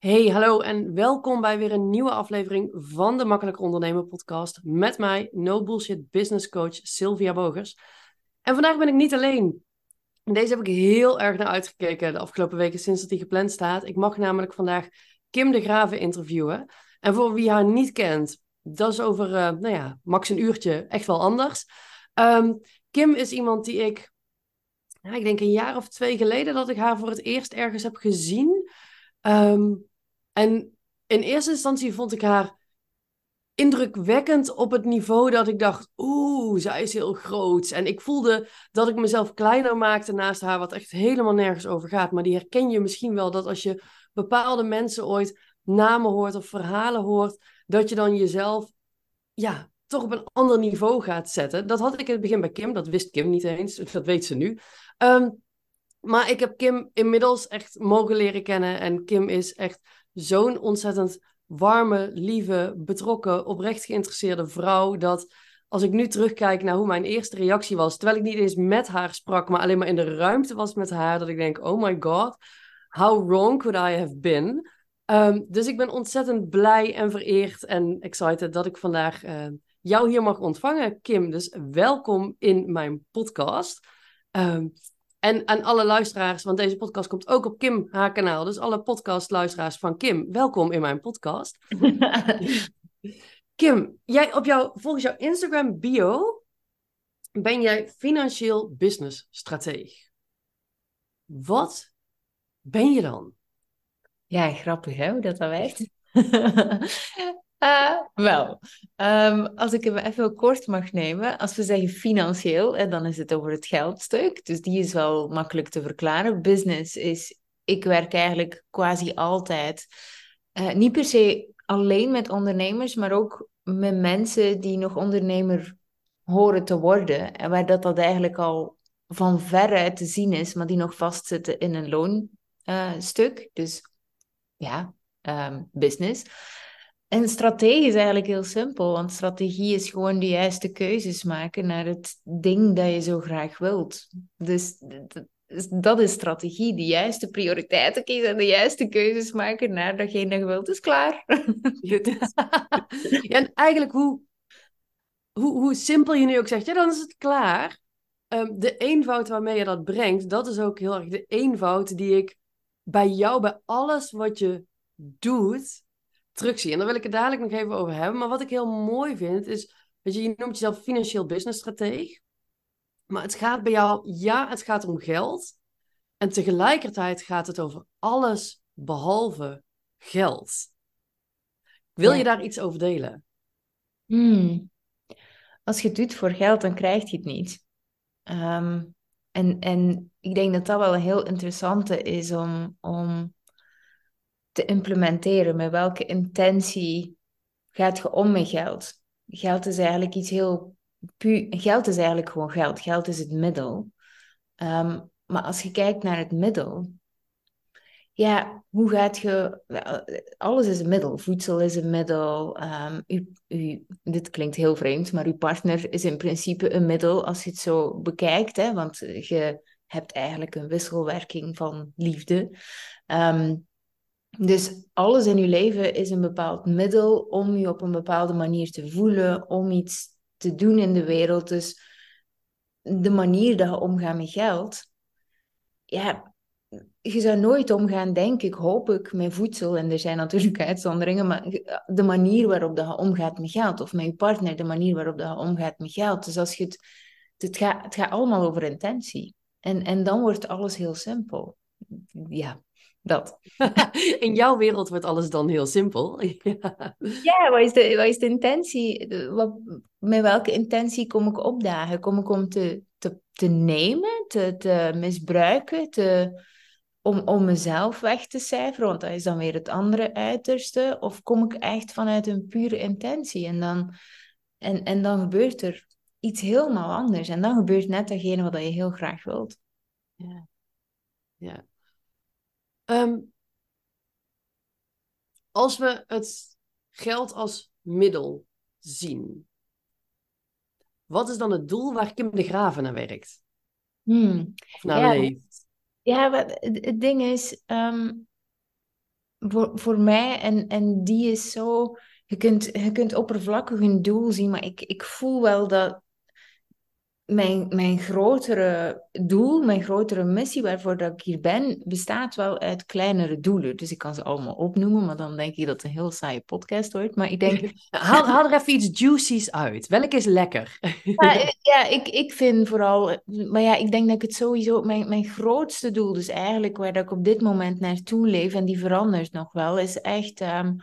Hey, hallo en welkom bij weer een nieuwe aflevering van de Makkelijk Ondernemen podcast met mij, no bullshit business coach Sylvia Bogers. En vandaag ben ik niet alleen. Deze heb ik heel erg naar uitgekeken de afgelopen weken sinds dat die gepland staat. Ik mag namelijk vandaag Kim de Graven interviewen. En voor wie haar niet kent, dat is over, uh, nou ja, max een uurtje echt wel anders. Um, Kim is iemand die ik, ik denk een jaar of twee geleden dat ik haar voor het eerst ergens heb gezien. Um, en in eerste instantie vond ik haar indrukwekkend op het niveau dat ik dacht, oeh, zij is heel groot. En ik voelde dat ik mezelf kleiner maakte naast haar, wat echt helemaal nergens over gaat. Maar die herken je misschien wel, dat als je bepaalde mensen ooit namen hoort of verhalen hoort, dat je dan jezelf, ja, toch op een ander niveau gaat zetten. Dat had ik in het begin bij Kim, dat wist Kim niet eens, dat weet ze nu. Um, maar ik heb Kim inmiddels echt mogen leren kennen en Kim is echt zo'n ontzettend warme, lieve, betrokken, oprecht geïnteresseerde vrouw. Dat als ik nu terugkijk naar hoe mijn eerste reactie was, terwijl ik niet eens met haar sprak, maar alleen maar in de ruimte was met haar, dat ik denk: oh my god, how wrong could I have been? Um, dus ik ben ontzettend blij en vereerd en excited dat ik vandaag uh, jou hier mag ontvangen, Kim. Dus welkom in mijn podcast. Um, en aan alle luisteraars, want deze podcast komt ook op Kim haar kanaal. Dus alle podcastluisteraars van Kim, welkom in mijn podcast. Kim, jij op jouw, volgens jouw Instagram bio ben jij financieel business strateeg. Wat ben je dan? Ja, grappig hè, hoe dat dan werkt. Uh, wel, um, als ik hem even kort mag nemen, als we zeggen financieel, hè, dan is het over het geldstuk. Dus die is wel makkelijk te verklaren. Business is, ik werk eigenlijk quasi altijd, uh, niet per se alleen met ondernemers, maar ook met mensen die nog ondernemer horen te worden. En waar dat, dat eigenlijk al van veruit te zien is, maar die nog vastzitten in een loonstuk. Dus ja, um, business. En strategie is eigenlijk heel simpel, want strategie is gewoon de juiste keuzes maken naar het ding dat je zo graag wilt. Dus dat is strategie, de juiste prioriteiten kiezen en de juiste keuzes maken naar datgene dat je wilt, is klaar. en eigenlijk hoe, hoe, hoe simpel je nu ook zegt, ja, dan is het klaar. Um, de eenvoud waarmee je dat brengt, dat is ook heel erg de eenvoud die ik bij jou, bij alles wat je doet, En daar wil ik het dadelijk nog even over hebben. Maar wat ik heel mooi vind, is... dat je, je noemt jezelf financieel businessstrateeg. Maar het gaat bij jou... Ja, het gaat om geld. En tegelijkertijd gaat het over alles behalve geld. Wil je daar iets over delen? Hmm. Als je het doet voor geld, dan krijg je het niet. Um, en, en ik denk dat dat wel een heel interessante is om, om te implementeren. Met welke intentie gaat je om met geld? Geld is eigenlijk iets heel puur. Geld is eigenlijk gewoon geld. Geld is het middel. Um, maar als je kijkt naar het middel, ja, hoe gaat je. Alles is een middel. Voedsel is een middel. Um, u, dit klinkt heel vreemd, maar uw partner is in principe een middel als je het zo bekijkt. Hè, want je hebt eigenlijk een wisselwerking van liefde. Um, dus alles in je leven is een bepaald middel om je op een bepaalde manier te voelen, om iets te doen in de wereld. Dus de manier dat je omgaat met geld, ja, je zou nooit omgaan, denk ik, hoop ik, met voedsel. En er zijn natuurlijk uitzonderingen, maar de manier waarop dat je omgaat met geld, of met je partner, de manier waarop dat je omgaat met geld. Dus als je het, het, gaat, het gaat allemaal over intentie. En, en dan wordt alles heel simpel. Ja, dat. In jouw wereld wordt alles dan heel simpel. ja, wat is de, wat is de intentie? Wat, met welke intentie kom ik opdagen? Kom ik om te, te, te nemen, te, te misbruiken, te, om, om mezelf weg te cijferen? Want dat is dan weer het andere uiterste. Of kom ik echt vanuit een pure intentie? En dan, en, en dan gebeurt er iets helemaal anders. En dan gebeurt net datgene wat je heel graag wilt. Ja. Ja. Um, als we het geld als middel zien, wat is dan het doel waar Kim de Graven naar werkt? Hmm. Of naar ja, leeft? Ja, het, het ding is, um, voor, voor mij, en, en die is zo... Je kunt, je kunt oppervlakkig een doel zien, maar ik, ik voel wel dat mijn, mijn grotere doel, mijn grotere missie waarvoor dat ik hier ben, bestaat wel uit kleinere doelen. Dus ik kan ze allemaal opnoemen, maar dan denk je dat het een heel saaie podcast wordt. Maar ik denk... haal, haal er even iets juicy's uit. Welk is lekker? ja, ja ik, ik vind vooral... Maar ja, ik denk dat ik het sowieso... Mijn, mijn grootste doel, dus eigenlijk waar dat ik op dit moment naartoe leef, en die verandert nog wel, is echt... Um,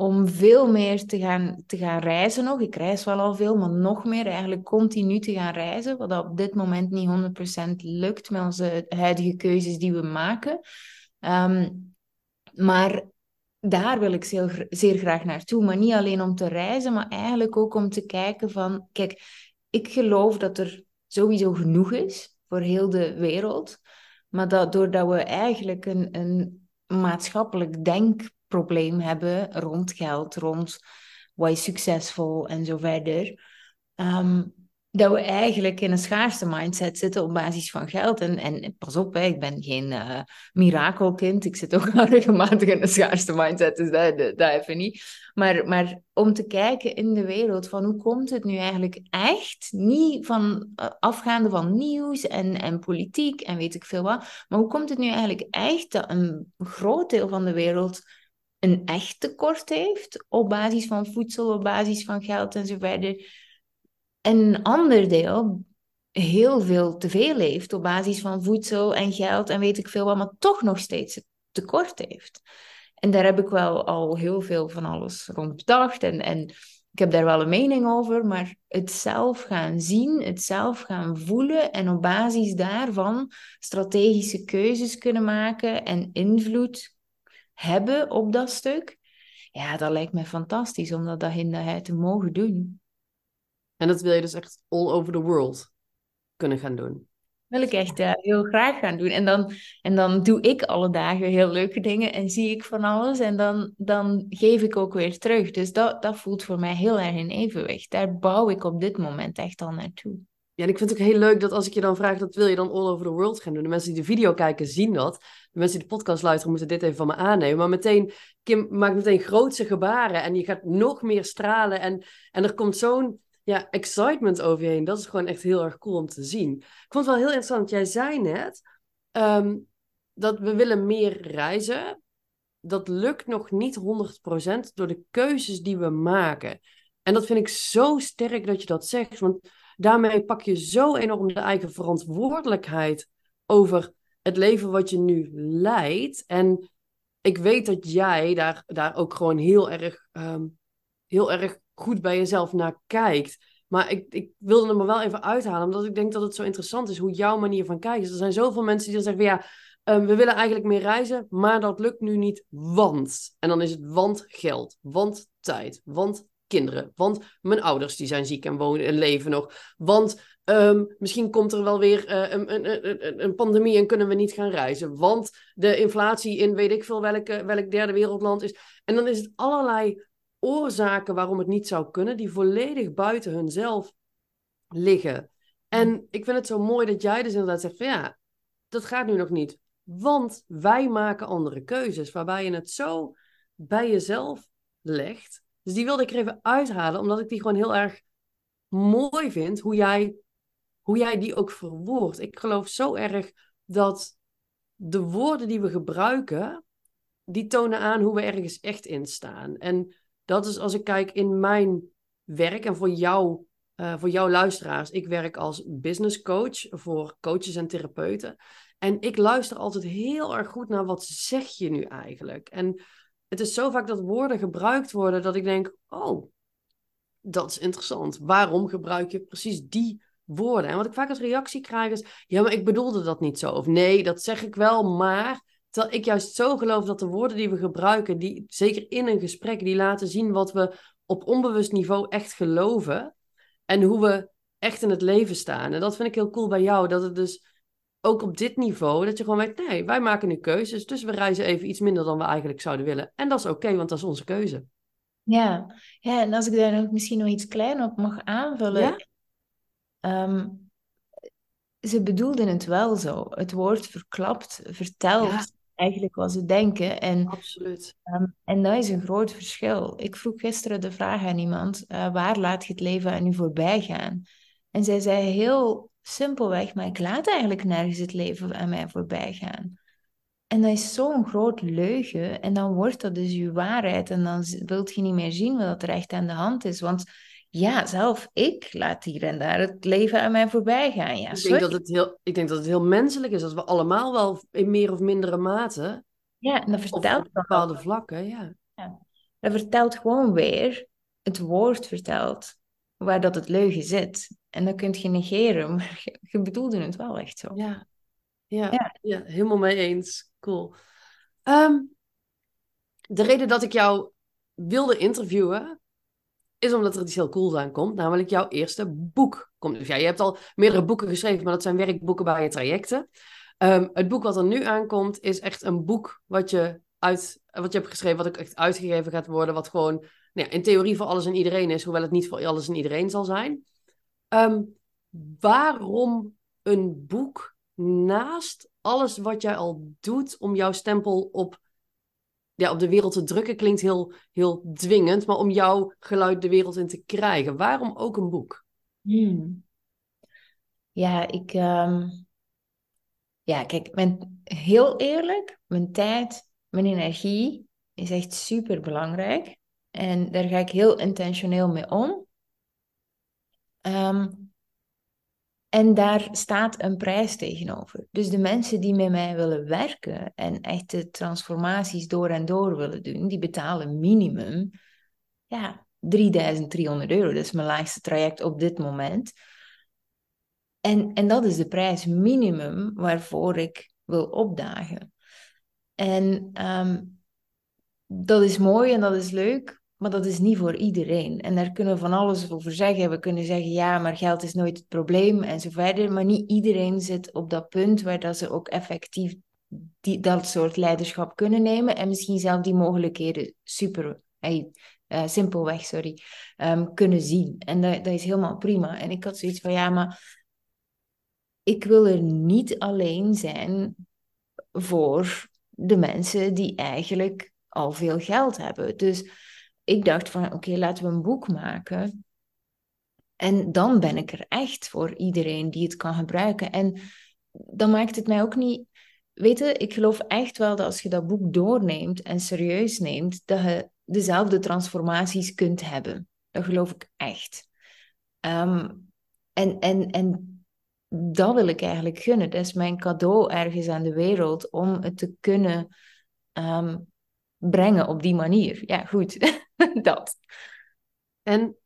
om veel meer te gaan, te gaan reizen nog. Ik reis wel al veel, maar nog meer eigenlijk continu te gaan reizen, wat op dit moment niet 100% lukt met onze huidige keuzes die we maken. Ehm, maar daar wil ik zeer, zeer graag naartoe. Maar niet alleen om te reizen, maar eigenlijk ook om te kijken van... Kijk, ik geloof dat er sowieso genoeg is voor heel de wereld. Maar dat doordat we eigenlijk een, een maatschappelijk denk probleem hebben rond geld, rond wat is succesvol en zo verder. Ehm, dat we eigenlijk in een schaarste mindset zitten op basis van geld. En, en pas op, hè, ik ben geen uh, mirakelkind. Ik zit ook regelmatig in een schaarste mindset, dus dat, dat, even niet. Maar, maar om te kijken in de wereld van hoe komt het nu eigenlijk echt? Niet van uh, afgaande van nieuws en, en politiek en weet ik veel wat. Maar hoe komt het nu eigenlijk echt dat een groot deel van de wereld een echt tekort heeft op basis van voedsel, op basis van geld en zo verder. En een ander deel heel veel te veel heeft op basis van voedsel en geld en weet ik veel wat, maar toch nog steeds tekort heeft. En daar heb ik wel al heel veel van alles rond bedacht en, en ik heb daar wel een mening over, maar het zelf gaan zien, het zelf gaan voelen en op basis daarvan strategische keuzes kunnen maken en invloed hebben op dat stuk, ja, dat lijkt me fantastisch om dat in de te mogen doen. En dat wil je dus echt all over the world kunnen gaan doen? Wil ik echt uh, heel graag gaan doen. En dan, en dan doe ik alle dagen heel leuke dingen en zie ik van alles. En dan, dan geef ik ook weer terug. Dus dat, dat voelt voor mij heel erg in evenwicht. Daar bouw ik op dit moment echt al naartoe. Ja, en ik vind het ook heel leuk dat als ik je dan vraag, dat wil je dan all over the world gaan doen. De mensen die de video kijken zien dat. De mensen die de podcast luisteren moeten dit even van me aannemen. Maar meteen, Kim maakt meteen grootse gebaren en je gaat nog meer stralen. En, en er komt zo'n ja, excitement over je heen. Dat is gewoon echt heel erg cool om te zien. Ik vond het wel heel interessant. Jij zei net ehm, dat we willen meer reizen. Dat lukt nog niet 100% door de keuzes die we maken. En dat vind ik zo sterk dat je dat zegt. Want daarmee pak je zo enorm de eigen verantwoordelijkheid over het leven wat je nu leidt. En ik weet dat jij daar, daar ook gewoon heel erg, ehm, heel erg goed bij jezelf naar kijkt. Maar ik, ik wilde hem er wel even uithalen, omdat ik denk dat het zo interessant is hoe jouw manier van kijken is. Er zijn zoveel mensen die dan zeggen: ja, um, we willen eigenlijk meer reizen, maar dat lukt nu niet, want. En dan is het want geld, want tijd, want kinderen. Want mijn ouders die zijn ziek en wonen en leven nog. Want ehm, misschien komt er wel weer uh, een, een, een, een, pandemie en kunnen we niet gaan reizen. Want de inflatie in weet ik veel welke, welk derde wereldland is. En dan is het allerlei oorzaken waarom het niet zou kunnen, die volledig buiten hunzelf liggen. En ik vind het zo mooi dat jij dus inderdaad zegt van ja, dat gaat nu nog niet. Want wij maken andere keuzes, waarbij je het zo bij jezelf legt dus die wilde ik er even uithalen, omdat ik die gewoon heel erg mooi vind, hoe jij, hoe jij die ook verwoordt. Ik geloof zo erg dat de woorden die we gebruiken, die tonen aan hoe we ergens echt in staan. En dat is als ik kijk in mijn werk en voor jou, uh, voor jouw luisteraars. Ik werk als business coach voor coaches en therapeuten. En ik luister altijd heel erg goed naar wat zeg je nu eigenlijk. En het is zo vaak dat woorden gebruikt worden dat ik denk, oh, dat is interessant. Waarom gebruik je precies die woorden? En wat ik vaak als reactie krijg is, ja, maar ik bedoelde dat niet zo. Of nee, dat zeg ik wel, maar... Terwijl ik juist zo geloof dat de woorden die we gebruiken, die, zeker in een gesprek, die laten zien wat we op onbewust niveau echt geloven. En hoe we echt in het leven staan. En dat vind ik heel cool bij jou. Dat het dus ook op dit niveau, dat je gewoon weet, nee, wij maken nu keuzes, dus we reizen even iets minder dan we eigenlijk zouden willen. En dat is oké, want dat is onze keuze. Ja. ja, en als ik daar nog misschien nog iets klein op mag aanvullen. Ja? Ehm, ze bedoelden het wel zo. Het woord verklapt, verteld. eigenlijk wat ze denken. En, Absoluut. ehm, en dat is een groot verschil. Ik vroeg gisteren de vraag aan iemand, eh, waar laat je het leven aan u voorbij gaan? En zij zei heel simpelweg, maar ik laat eigenlijk nergens het leven aan mij voorbij gaan. En dat is zo'n groot leugen. En dan wordt dat dus je waarheid. En dan wilt je niet meer zien wat er echt aan de hand is. Want ja, zelf ik laat hier en daar het leven aan mij voorbij gaan. Ja, ik, denk dat het heel, ik denk dat het heel menselijk is. Dat we allemaal wel in meer of mindere mate. Ja, en dat vertelt op bepaalde vlakken, ja. ja. Dat vertelt gewoon weer, het woord vertelt waar dat het leugen zit. En dat kun je negeren, maar je, je bedoelde het wel echt zo. Ja, ja, ja. ja helemaal mee eens. Cool. Ehm, de reden dat ik jou wilde interviewen, is omdat er iets heel cools aankomt, namelijk jouw eerste boek. Komt. Dus ja, je hebt al meerdere boeken geschreven, maar dat zijn werkboeken bij je trajecten. Ehm, het boek wat er nu aankomt, is echt een boek wat je, uit, wat je hebt geschreven, wat ook echt uitgegeven gaat worden, wat gewoon nou ja, in theorie voor alles en iedereen is, hoewel het niet voor alles en iedereen zal zijn. Ehm, waarom een boek naast alles wat jij al doet om jouw stempel op, ja, op de wereld te drukken, klinkt heel, heel dwingend, maar om jouw geluid de wereld in te krijgen. Waarom ook een boek? Hmm. Ja, ik. Ehm, ja, kijk, mijn, heel eerlijk, mijn tijd, mijn energie is echt super belangrijk. En daar ga ik heel intentioneel mee om. Um, en daar staat een prijs tegenover. Dus de mensen die met mij willen werken en echt de transformaties door en door willen doen, die betalen minimum ja, 3300 euro. Dat is mijn laagste traject op dit moment. En, en dat is de prijs minimum waarvoor ik wil opdagen. En um, dat is mooi en dat is leuk, maar dat is niet voor iedereen. En daar kunnen we van alles over zeggen. We kunnen zeggen, ja, maar geld is nooit het probleem en zo verder. Maar niet iedereen zit op dat punt waar dat ze ook effectief die, dat soort leiderschap kunnen nemen. En misschien zelf die mogelijkheden super, hey, uh, simpelweg, sorry, um, kunnen zien. En dat, dat is helemaal prima. En ik had zoiets van, ja, maar ik wil er niet alleen zijn voor de mensen die eigenlijk al veel geld hebben. Dus ik dacht van oké, laten we een boek maken. En dan ben ik er echt voor iedereen die het kan gebruiken. En dan maakt het mij ook niet. Weet je, ik geloof echt wel dat als je dat boek doorneemt en serieus neemt, dat je dezelfde transformaties kunt hebben. Dat geloof ik echt. Ehm, en, en, en dat wil ik eigenlijk gunnen. Dat is mijn cadeau ergens aan de wereld om het te kunnen ehm, brengen op die manier. Ja, goed. dat. En,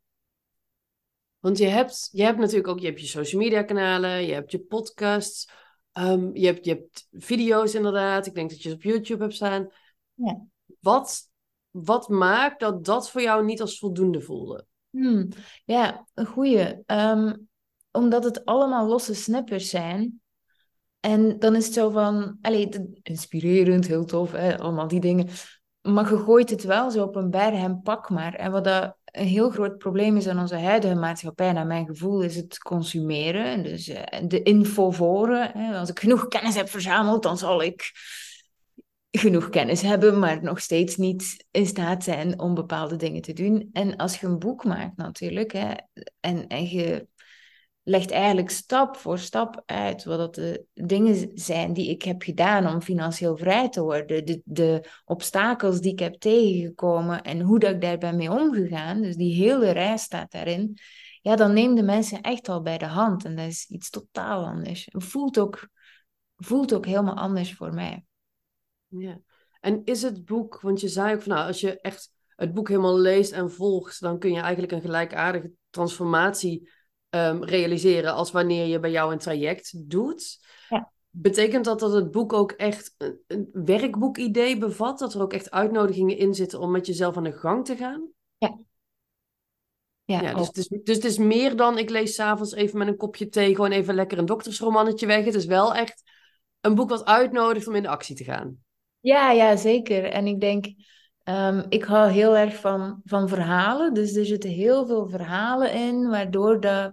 want je hebt, je hebt natuurlijk ook, je hebt je social media kanalen, je hebt je podcasts, um, je, hebt, je hebt video's inderdaad. Ik denk dat je ze op YouTube hebt staan. Ja. Wat, wat maakt dat dat voor jou niet als voldoende voelde? Hmm. Ja, een goeie. Um, omdat het allemaal losse snippers zijn. En dan is het zo van, allee, inspirerend, heel tof, hè, allemaal die dingen. Maar je gooit het wel zo op een berg en pak maar. En wat dat een heel groot probleem is in onze huidige maatschappij, naar mijn gevoel, is het consumeren. Dus uh, de infovoren. Als ik genoeg kennis heb verzameld, dan zal ik genoeg kennis hebben, maar nog steeds niet in staat zijn om bepaalde dingen te doen. En als je een boek maakt natuurlijk, hè, en, en je legt eigenlijk stap voor stap uit wat dat de dingen zijn die ik heb gedaan om financieel vrij te worden. De, de obstakels die ik heb tegengekomen en hoe dat ik daar ben mee omgegaan. Dus die hele reis staat daarin. Ja, dan neem de mensen echt al bij de hand. En dat is iets totaal anders. Voelt ook, voelt ook helemaal anders voor mij. Ja. En is het boek, want je zei ook van nou, als je echt het boek helemaal leest en volgt, dan kun je eigenlijk een gelijkaardige transformatie um, realiseren als wanneer je bij jou een traject doet. Ja. Betekent dat dat het boek ook echt een, een werkboekidee bevat? Dat er ook echt uitnodigingen in zitten om met jezelf aan de gang te gaan? Ja. Ja, ja dus, het is, dus het is meer dan ik lees s'avonds even met een kopje thee gewoon even lekker een doktersromannetje weg. Het is wel echt een boek wat uitnodigt om in de actie te gaan. Ja, ja, zeker. En ik denk, um, ik hou heel erg van, van verhalen. Dus er zitten heel veel verhalen in, waardoor de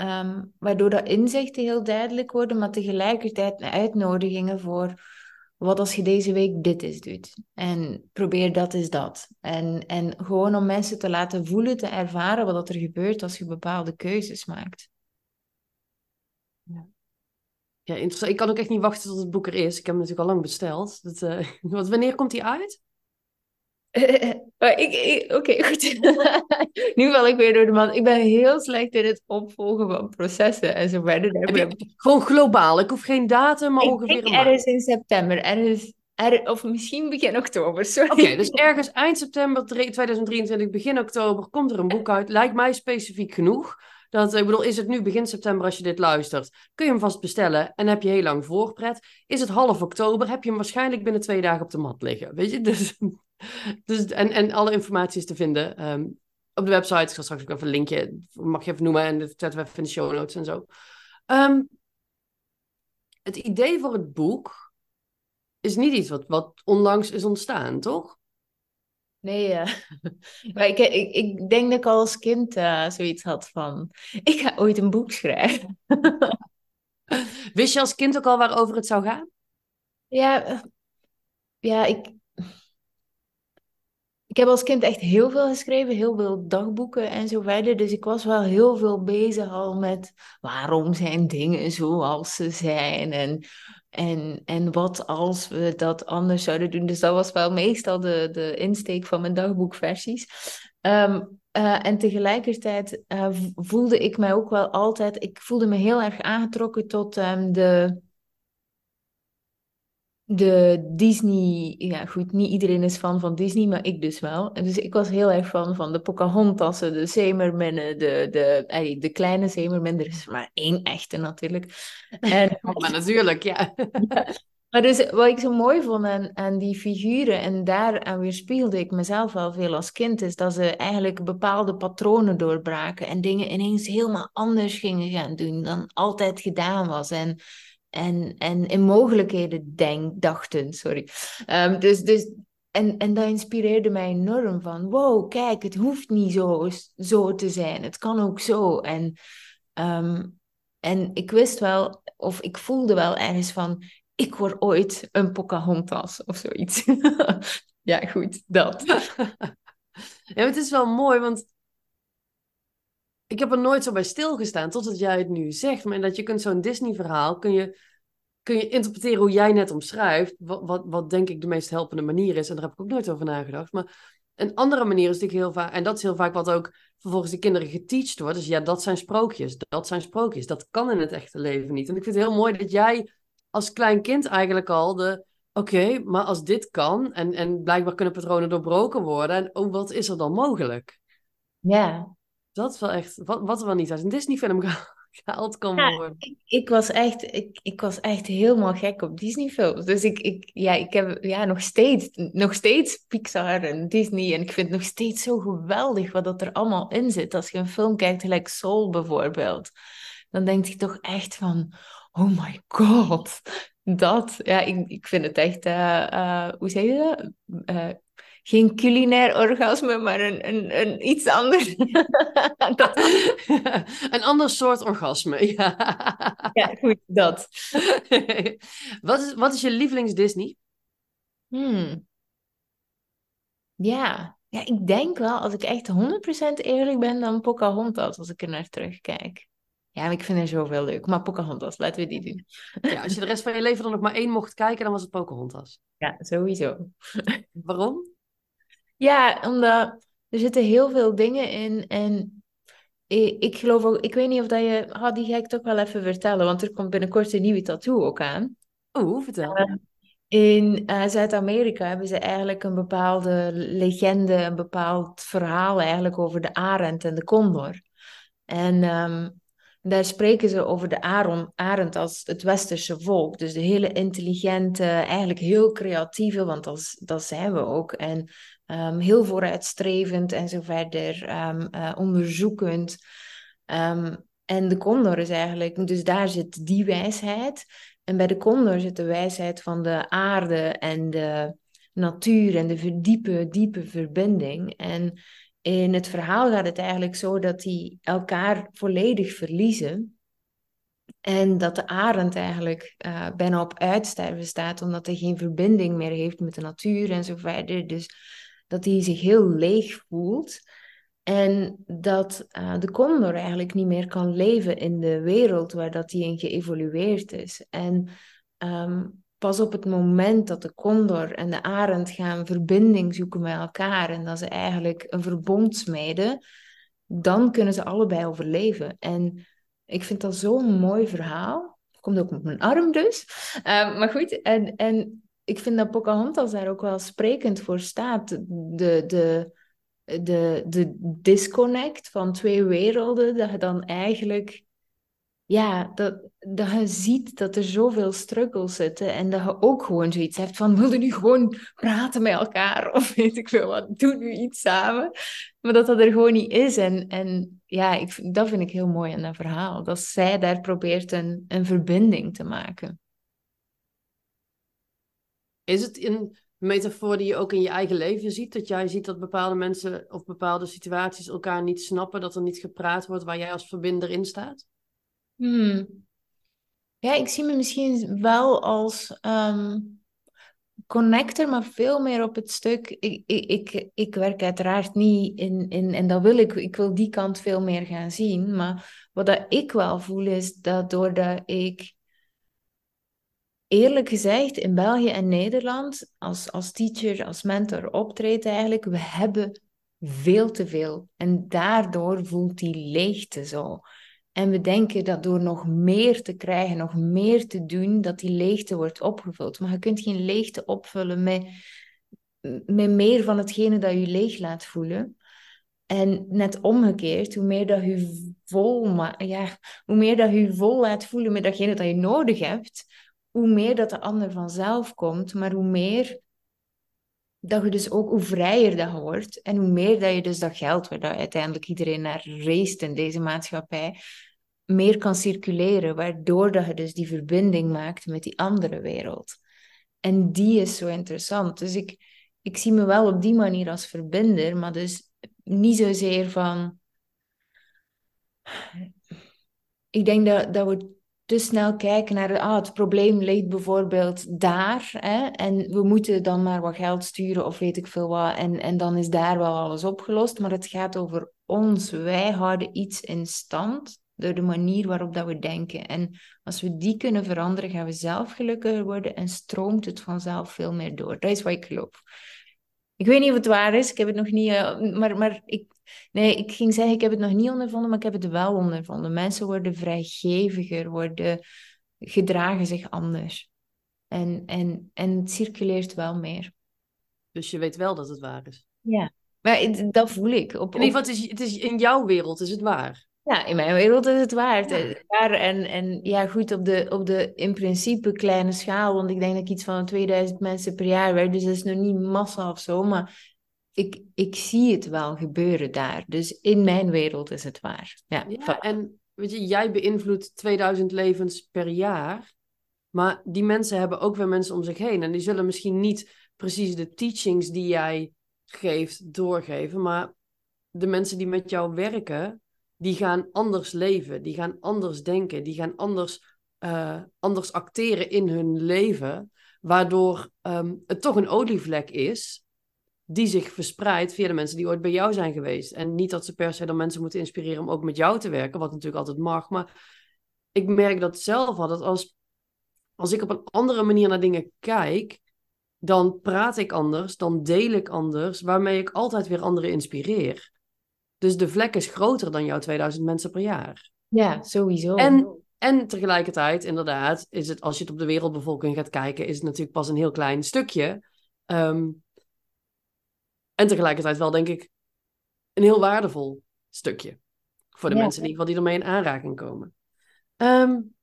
Um, waardoor dat inzichten heel duidelijk worden, maar tegelijkertijd uitnodigingen voor wat als je deze week dit eens doet? En probeer dat is dat. En, en gewoon om mensen te laten voelen, te ervaren wat er gebeurt als je bepaalde keuzes maakt. Ja. Ja, interessant. Ik kan ook echt niet wachten tot het boek er is. Ik heb hem natuurlijk al lang besteld. Dat, uh, wanneer komt hij uit? Oké, goed. nu val ik weer door de man. Ik ben heel slecht in het opvolgen van processen en zo verder. Gewoon globaal. Ik hoef geen datum, maar ik ongeveer een ergens in september. Ergens, er, of misschien begin oktober, sorry. Oké, dus ergens eind september 2023, begin oktober komt er een boek uit. Lijkt mij specifiek genoeg. Dat, ik bedoel, is het nu begin september als je dit luistert? Kun je hem vast bestellen en heb je heel lang voorpret. Is het half oktober, heb je hem waarschijnlijk binnen twee dagen op de mat liggen. Weet je, dus dus, en, en alle informatie is te vinden ehm, op de website. Ik zal straks ook even een linkje, mag je even noemen. En dat zetten we even in de show notes en zo. Ehm, het idee voor het boek is niet iets wat, wat onlangs is ontstaan, toch? Nee, uh, maar ik, ik, ik denk dat ik al als kind uh, zoiets had van... Ik ga ooit een boek schrijven. Wist je als kind ook al waarover het zou gaan? Ja, eh, ja ik, ik heb als kind echt heel veel geschreven, heel veel dagboeken en zo verder. Dus ik was wel heel veel bezig al met waarom zijn dingen zoals ze zijn en, en, en wat als we dat anders zouden doen. Dus dat was wel meestal de, de insteek van mijn dagboekversies. Um, uh, en tegelijkertijd uh, voelde ik mij ook wel altijd, ik voelde me heel erg aangetrokken tot um, de de Disney, ja goed, niet iedereen is fan van Disney, maar ik dus wel. En dus ik was heel erg fan van de Pocahontassen, de Zeemerminnen, de, de, de kleine Zeemermin. Er is maar één echte natuurlijk. En, maar natuurlijk, ja. Maar dus wat ik zo mooi vond aan, aan die figuren, en daaraan weerspiegelde ik mezelf wel veel als kind, is dat ze eigenlijk bepaalde patronen doorbraken en dingen ineens helemaal anders gingen gaan doen dan altijd gedaan was. En en, en in mogelijkheden denk, dachten. Sorry. Um, dus, dus, en, en dat inspireerde mij enorm van, wow, kijk, het hoeft niet zo, zo te zijn. Het kan ook zo. En, um, en ik wist wel, of ik voelde wel ergens van, ik word ooit een Pocahontas of zoiets. ja, goed, dat. ja, het is wel mooi, want ik heb er nooit zo bij stilgestaan, totdat jij het nu zegt. Maar dat je kunt zo'n Disney-verhaal, kun je, kun je interpreteren hoe jij net omschrijft. Wat, wat, denk ik de meest helpende manier is. En daar heb ik ook nooit over nagedacht. Maar een andere manier is natuurlijk heel vaak, en dat is heel vaak wat ook vervolgens de kinderen geteacht wordt. Dus ja, dat zijn sprookjes. Dat zijn sprookjes. Dat kan in het echte leven niet. En ik vind het heel mooi dat jij als klein kind eigenlijk al de. Oké, maar als dit kan, en, en blijkbaar kunnen patronen doorbroken worden, en oh, wat is er dan mogelijk? Ja, dat is wel echt, wat, wat er wel niet uit een Disney-film gehaald kan worden. ik, ik, was echt, ik, ik was echt helemaal gek op Disney-films. Dus ik, ik, ja, ik heb ja, nog, steeds, nog steeds Pixar en Disney. En ik vind het nog steeds zo geweldig wat dat er allemaal in zit. Als je een film kijkt, gelijk Soul bijvoorbeeld, dan denk je toch echt van, oh my god. Dat, ja, ik, ik vind het echt, uh, uh, hoe zeg je dat? Uh, geen culinair orgasme, maar een, een, een iets anders. dat... een ander soort orgasme, ja. ja, goed, dat. wat, is, wat is je lievelings Disney? Hmm. Ja. ja, ik denk wel, als ik echt 100% eerlijk ben, dan Pocahontas, als ik er naar terugkijk. Ja, ik vind er zoveel leuk. Maar Pocahontas, laten we die doen. Ja, als je de rest van je leven dan nog maar één mocht kijken, dan was het Pocahontas. Ja, sowieso. Waarom? Ja, omdat er zitten heel veel dingen in. En ik, ik geloof ook, ik weet niet of dat je, ah, die ga ik toch wel even vertellen, want er komt binnenkort een nieuwe tattoo ook aan. Oeh, vertel. Uh, in uh, Zuid-Amerika hebben ze eigenlijk een bepaalde legende, een bepaald verhaal eigenlijk over de arend en de condor. En um, daar spreken ze over de arend als het westerse volk. Dus de hele intelligente, eigenlijk heel creatieve, want dat, dat zijn we ook. En um, heel vooruitstrevend en zo verder, um, uh, onderzoekend. Um, en de condor is eigenlijk, dus daar zit die wijsheid. En bij de condor zit de wijsheid van de aarde en de natuur en de diepe, diepe verbinding. En in het verhaal gaat het eigenlijk zo dat die elkaar volledig verliezen. En dat de arend eigenlijk uh, bijna op uitsterven staat, omdat hij geen verbinding meer heeft met de natuur en zo verder. Dus dat hij zich heel leeg voelt. En dat uh, de condor eigenlijk niet meer kan leven in de wereld waar dat hij in geëvolueerd is. En um, pas op het moment dat de condor en de arend gaan verbinding zoeken met elkaar en dat ze eigenlijk een verbond smeden, dan kunnen ze allebei overleven. En ik vind dat zo'n mooi verhaal. Komt ook met mijn arm dus. Uh, maar goed, en, en ik vind dat Pocahontas daar ook wel sprekend voor staat. De, de, de, de disconnect van twee werelden, dat je dan eigenlijk ja, dat, dat je ziet dat er zoveel struggles zitten en dat je ook gewoon zoiets hebt van, wilde nu gewoon praten met elkaar of weet ik veel wat, doe nu iets samen. Maar dat dat er gewoon niet is. En, en ja, ik, dat vind ik heel mooi aan dat verhaal, dat zij daar probeert een, een verbinding te maken. Is het een metafoor die je ook in je eigen leven ziet? Dat jij ziet dat bepaalde mensen of bepaalde situaties elkaar niet snappen, dat er niet gepraat wordt waar jij als verbinder in staat? Hmm. Ja, ik zie me misschien wel als um, connector, maar veel meer op het stuk. Ik, ik, ik, ik werk uiteraard niet in, in, en dat wil ik, ik wil die kant veel meer gaan zien. Maar wat dat ik wel voel is dat doordat ik eerlijk gezegd in België en Nederland als, als teacher, als mentor optreed eigenlijk, we hebben veel te veel. En daardoor voelt die leegte zo. En we denken dat door nog meer te krijgen, nog meer te doen, dat die leegte wordt opgevuld. Maar je kunt geen leegte opvullen met, met meer van hetgene dat je leeg laat voelen. En net omgekeerd, hoe meer dat je vol, ja, hoe meer dat je vol laat voelen met datgene dat je nodig hebt, hoe meer dat de ander vanzelf komt, maar hoe meer dat je dus ook, hoe vrijer dat wordt en hoe meer dat je dus dat geld, waar dat uiteindelijk iedereen naar race in deze maatschappij, meer kan circuleren, waardoor dat je dus die verbinding maakt met die andere wereld. En die is zo interessant. Dus ik, ik zie me wel op die manier als verbinder, maar dus niet zozeer van. Ik denk dat, dat we te snel kijken naar ah, het probleem ligt bijvoorbeeld daar. Hè, en we moeten dan maar wat geld sturen of weet ik veel wat. En, en dan is daar wel alles opgelost. Maar het gaat over ons. Wij houden iets in stand door de manier waarop dat we denken. En als we die kunnen veranderen, gaan we zelf gelukkiger worden en stroomt het vanzelf veel meer door. Dat is wat ik geloof. Ik weet niet of het waar is, ik heb het nog niet, uh, maar, maar ik, nee, ik ging zeggen, ik heb het nog niet ondervonden, maar ik heb het wel ondervonden. Mensen worden vrijgeviger, worden, gedragen zich anders. En, en, en het circuleert wel meer. Dus je weet wel dat het waar is? Ja, maar dat voel ik. Op, in ieder geval, het is, het is, in jouw wereld is het waar. Ja, in mijn wereld is het waard. Ja. En, en ja, goed, op de, op de in principe kleine schaal, want ik denk dat ik iets van 2000 mensen per jaar werd, dus dat is nog niet massa of zo, maar ik, ik zie het wel gebeuren daar. Dus in mijn wereld is het waar. Ja, ja en weet je, jij beïnvloedt 2000 levens per jaar, maar die mensen hebben ook weer mensen om zich heen en die zullen misschien niet precies de teachings die jij geeft doorgeven, maar de mensen die met jou werken, die gaan anders leven, die gaan anders denken, die gaan anders, uh, anders acteren in hun leven, waardoor um, het toch een olievlek is die zich verspreidt via de mensen die ooit bij jou zijn geweest. En niet dat ze per se dan mensen moeten inspireren om ook met jou te werken, wat natuurlijk altijd mag, maar ik merk dat zelf al, dat als, als ik op een andere manier naar dingen kijk, dan praat ik anders, dan deel ik anders, waarmee ik altijd weer anderen inspireer. Dus de vlek is groter dan jouw 2000 mensen per jaar. Ja, sowieso. En, en tegelijkertijd, inderdaad, is het, als je het op de wereldbevolking gaat kijken, is het natuurlijk pas een heel klein stukje. Ehm, en tegelijkertijd wel, denk ik, een heel waardevol stukje. Voor de mensen in ieder geval die ermee in aanraking komen. Um,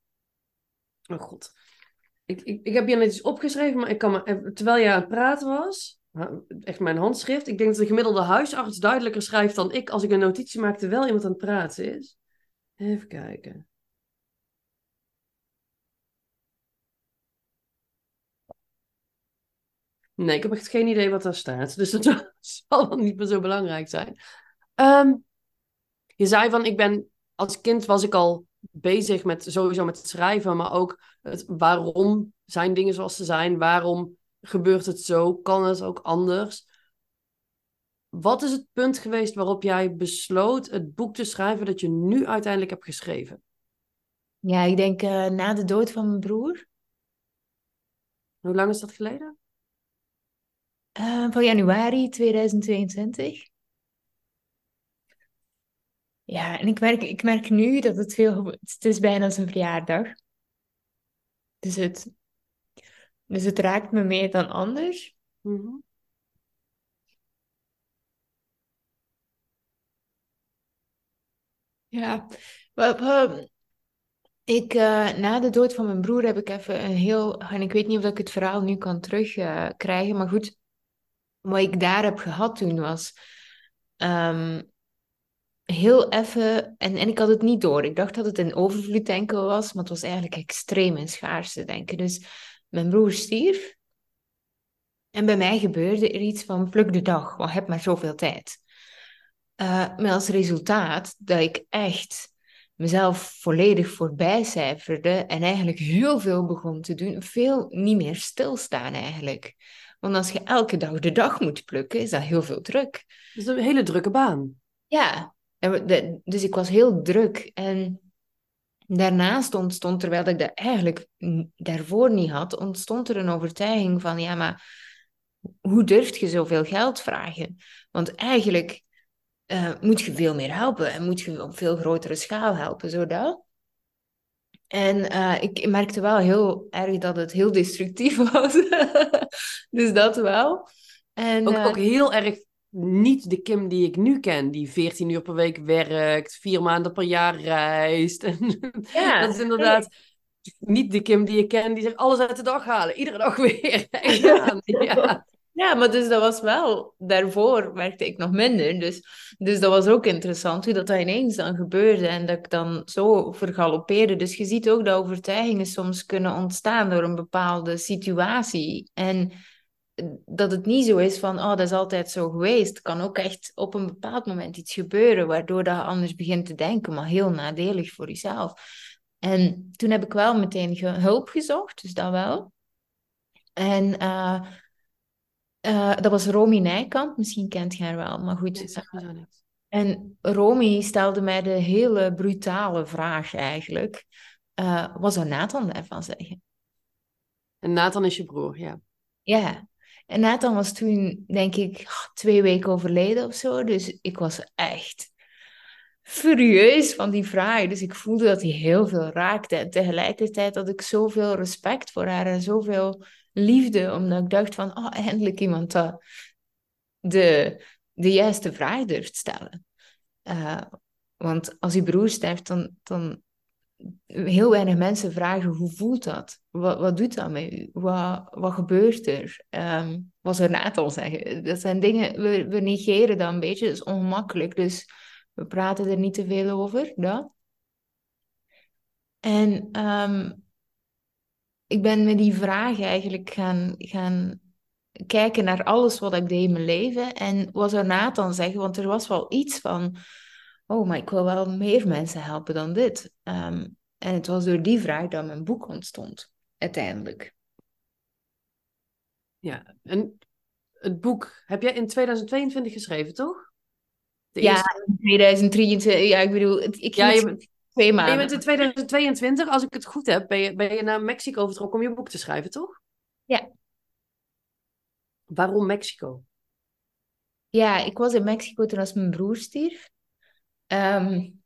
oh god. Ik, ik, ik heb hier net iets opgeschreven, maar ik kan me, terwijl je aan het praten was, echt mijn handschrift. Ik denk dat de gemiddelde huisarts duidelijker schrijft dan ik als ik een notitie maak terwijl iemand aan het praten is. Even kijken. Nee, ik heb echt geen idee wat daar staat. Dus dat zal wel niet meer zo belangrijk zijn. Um, je zei van, ik ben, als kind was ik al bezig met sowieso met schrijven, maar ook het waarom zijn dingen zoals ze zijn, waarom gebeurt het zo, kan het ook anders. Wat is het punt geweest waarop jij besloot het boek te schrijven dat je nu uiteindelijk hebt geschreven? Ja, ik denk uh, na de dood van mijn broer. Hoe lang is dat geleden? Uh, van januari 2022. Ja, en ik merk, ik merk nu dat het veel... Het is bijna zijn verjaardag. Dus het, dus het raakt me meer dan anders. Mm -hmm. Ja, ik, uh, na de dood van mijn broer heb ik even een heel... En ik weet niet of ik het verhaal nu kan terugkrijgen, uh, maar goed. Wat ik daar heb gehad toen was... Um, heel even... En, en ik had het niet door. Ik dacht dat het een overvloed enkel was, maar het was eigenlijk extreem in schaarste denken. Dus mijn broer stierf. En bij mij gebeurde er iets van pluk de dag, want heb maar zoveel tijd. Uh, met als resultaat dat ik echt mezelf volledig voorbij cijferde en eigenlijk heel veel begon te doen. Veel niet meer stilstaan eigenlijk. Want als je elke dag de dag moet plukken, is dat heel veel druk. Dat is een hele drukke baan. Ja, dus ik was heel druk. En daarnaast ontstond, terwijl ik dat eigenlijk daarvoor niet had, ontstond er een overtuiging van, ja, maar hoe durft je zoveel geld vragen? Want eigenlijk uh, moet je veel meer helpen en moet je op veel grotere schaal helpen, zodat. En uh, ik merkte wel heel erg dat het heel destructief was. dus dat wel. En, ook, uh, ook heel erg niet de Kim die ik nu ken, die 14 uur per week werkt, vier maanden per jaar reist. Ja, dat is inderdaad niet de Kim die ik ken, die zegt alles uit de dag halen, iedere dag weer. ja. ja. Ja, maar dus dat was wel... Daarvoor werkte ik nog minder. Dus, dus dat was ook interessant hoe dat, dat ineens dan gebeurde. En dat ik dan zo vergalopeerde. Dus je ziet ook dat overtuigingen soms kunnen ontstaan door een bepaalde situatie. En dat het niet zo is van, oh, dat is altijd zo geweest. Het kan ook echt op een bepaald moment iets gebeuren, waardoor dat je anders begint te denken, maar heel nadelig voor jezelf. En toen heb ik wel meteen hulp gezocht, dus dat wel. En uh, uh, dat was Romy Nijkamp, misschien kent je haar wel, maar goed. Nee, en Romy stelde mij de hele brutale vraag eigenlijk. Uh, wat zou Nathan daarvan zeggen? En Nathan is je broer, ja. Ja. En Nathan was toen, denk ik, twee weken overleden of zo. Dus ik was echt furieus van die vraag. Dus ik voelde dat hij heel veel raakte. En tegelijkertijd had ik zoveel respect voor haar en zoveel liefde, omdat ik dacht van, oh, eindelijk iemand dat de, de juiste vraag durft stellen. Uh, want als je broer sterft, dan, dan heel weinig mensen vragen hoe voelt dat? Wat, wat doet dat met u? Wat, wat gebeurt er? Um, wat zou Nathan zeggen? Dat zijn dingen, we, we negeren dat een beetje, dat is ongemakkelijk. Dus we praten er niet te veel over. Dat. En um, ik ben met die vraag eigenlijk gaan, gaan kijken naar alles wat ik deed in mijn leven. En wat zou Nathan zeggen? Want er was wel iets van, oh, maar ik wil wel meer mensen helpen dan dit. Um, en het was door die vraag dat mijn boek ontstond, uiteindelijk. Ja, en het boek heb jij in 2022 geschreven, toch? De ja, in 2023. Ja, ik bedoel, ik ja, je bent, twee maanden. Je bent in 2022, als ik het goed heb, ben je, ben je naar Mexico vertrokken om je boek te schrijven, toch? Ja. Waarom Mexico? Ja, ik was in Mexico toen als mijn broer stierf. Um,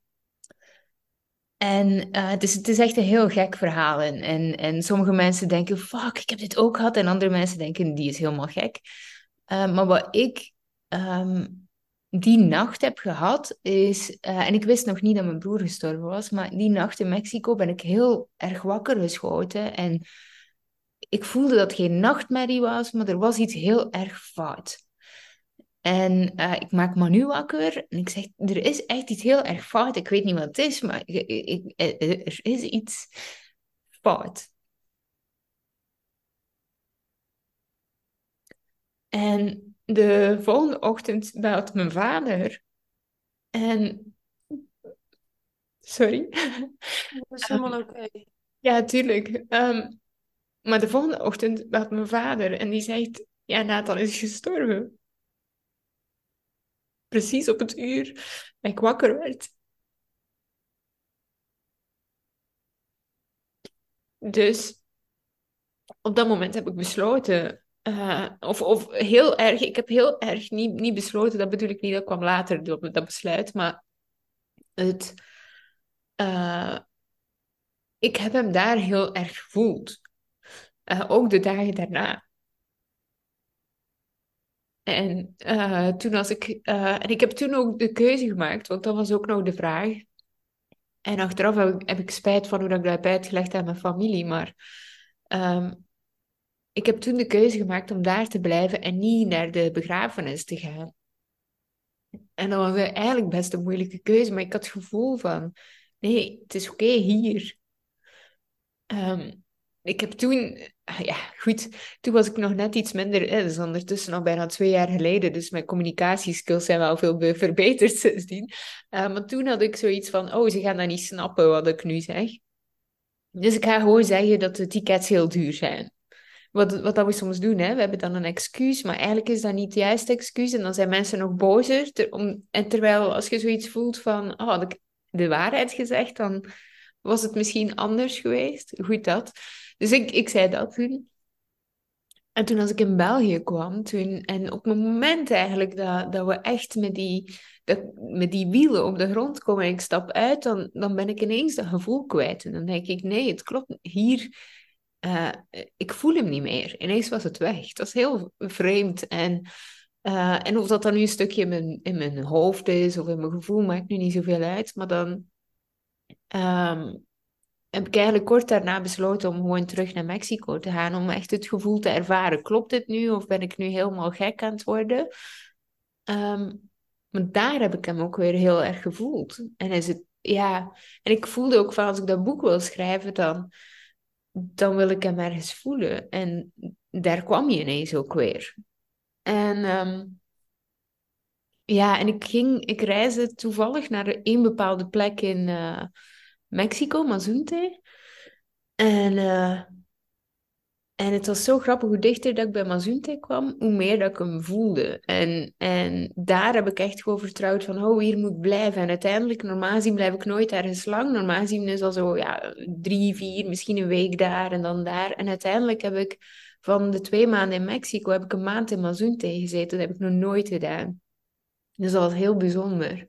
en uh, het, is, het is echt een heel gek verhaal. En, en, en sommige mensen denken, fuck, ik heb dit ook gehad. En andere mensen denken, die is helemaal gek. Uh, maar wat ik um, die nacht heb gehad, is... Uh, en ik wist nog niet dat mijn broer gestorven was. Maar die nacht in Mexico ben ik heel erg wakker geschoten. En ik voelde dat het geen nachtmerrie was, maar er was iets heel erg fout. En uh, ik maak Manu wakker en ik zeg, er is echt iets heel erg fout. Ik weet niet wat het is, maar ik, ik, er is iets fout. En de volgende ochtend belt mijn vader. En Sorry. Dat is helemaal oké. Ja, tuurlijk. Ehm, maar de volgende ochtend belt mijn vader en die zegt: Ja, Nathan is gestorven. Precies op het uur dat ik wakker werd. Dus op dat moment heb ik besloten, uh, of, of heel erg, ik heb heel erg niet, niet besloten, dat bedoel ik niet, dat kwam later, dat, besluit, maar het, uh, ik heb hem daar heel erg gevoeld. Uh, ook de dagen daarna. En uh, toen als ik, en ik heb toen ook de keuze gemaakt, want dat was ook nog de vraag. En achteraf heb ik, spijt van hoe dat ik dat heb uitgelegd aan mijn familie, maar um, ik heb toen de keuze gemaakt om daar te blijven en niet naar de begrafenis te gaan. En dat was eigenlijk best een moeilijke keuze, maar ik had het gevoel van, nee, het is oké hier. Um, ik heb toen, ah ja, goed, toen was ik nog net iets minder, hè, dat is ondertussen al bijna twee jaar geleden, dus mijn communicatieskills zijn wel veel verbeterd sindsdien. Uh, maar toen had ik zoiets van, oh, ze gaan dat niet snappen wat ik nu zeg. Dus ik ga gewoon zeggen dat de tickets heel duur zijn. Wat, wat we soms doen, hè? we hebben dan een excuus, maar eigenlijk is dat niet het juiste excuus. En dan zijn mensen nog bozer. En terwijl als je zoiets voelt van, oh, had ik de waarheid gezegd, dan was het misschien anders geweest. Goed dat. Dus ik, ik zei dat toen. En toen als ik in België kwam, toen, en op het moment eigenlijk dat, dat we echt met die, dat, met die wielen op de grond komen en ik stap uit, dan, dan ben ik ineens dat gevoel kwijt. En dan denk ik, nee, het klopt, hier, uh, ik voel hem niet meer. Ineens was het weg. Het was heel vreemd. En, uh, en of dat dan nu een stukje in mijn, in mijn hoofd is of in mijn gevoel, maakt nu niet zoveel uit. Maar dan um, heb ik eigenlijk kort daarna besloten om gewoon terug naar Mexico te gaan. Om echt het gevoel te ervaren. Klopt dit nu of ben ik nu helemaal gek aan het worden? Um, maar daar heb ik hem ook weer heel erg gevoeld. En is het, ja, en ik voelde ook van als ik dat boek wil schrijven, dan dan wil ik hem ergens voelen. En daar kwam je ineens ook weer. En um, ja, en ik ging, ik reisde toevallig naar een bepaalde plek in uh, Mexico, Mazunte. En uh, en het was zo grappig, hoe dichter dat ik bij Mazunte kwam, hoe meer dat ik hem voelde. En, en daar heb ik echt gewoon vertrouwd van, oh, hier moet ik blijven. En uiteindelijk, normaal gezien blijf ik nooit ergens lang. Normaal gezien is al zo, ja, drie, vier, misschien een week daar en dan daar. En uiteindelijk heb ik van de twee maanden in Mexico, heb ik een maand in Mazunte gezeten. Dat heb ik nog nooit gedaan. Dus dat was heel bijzonder.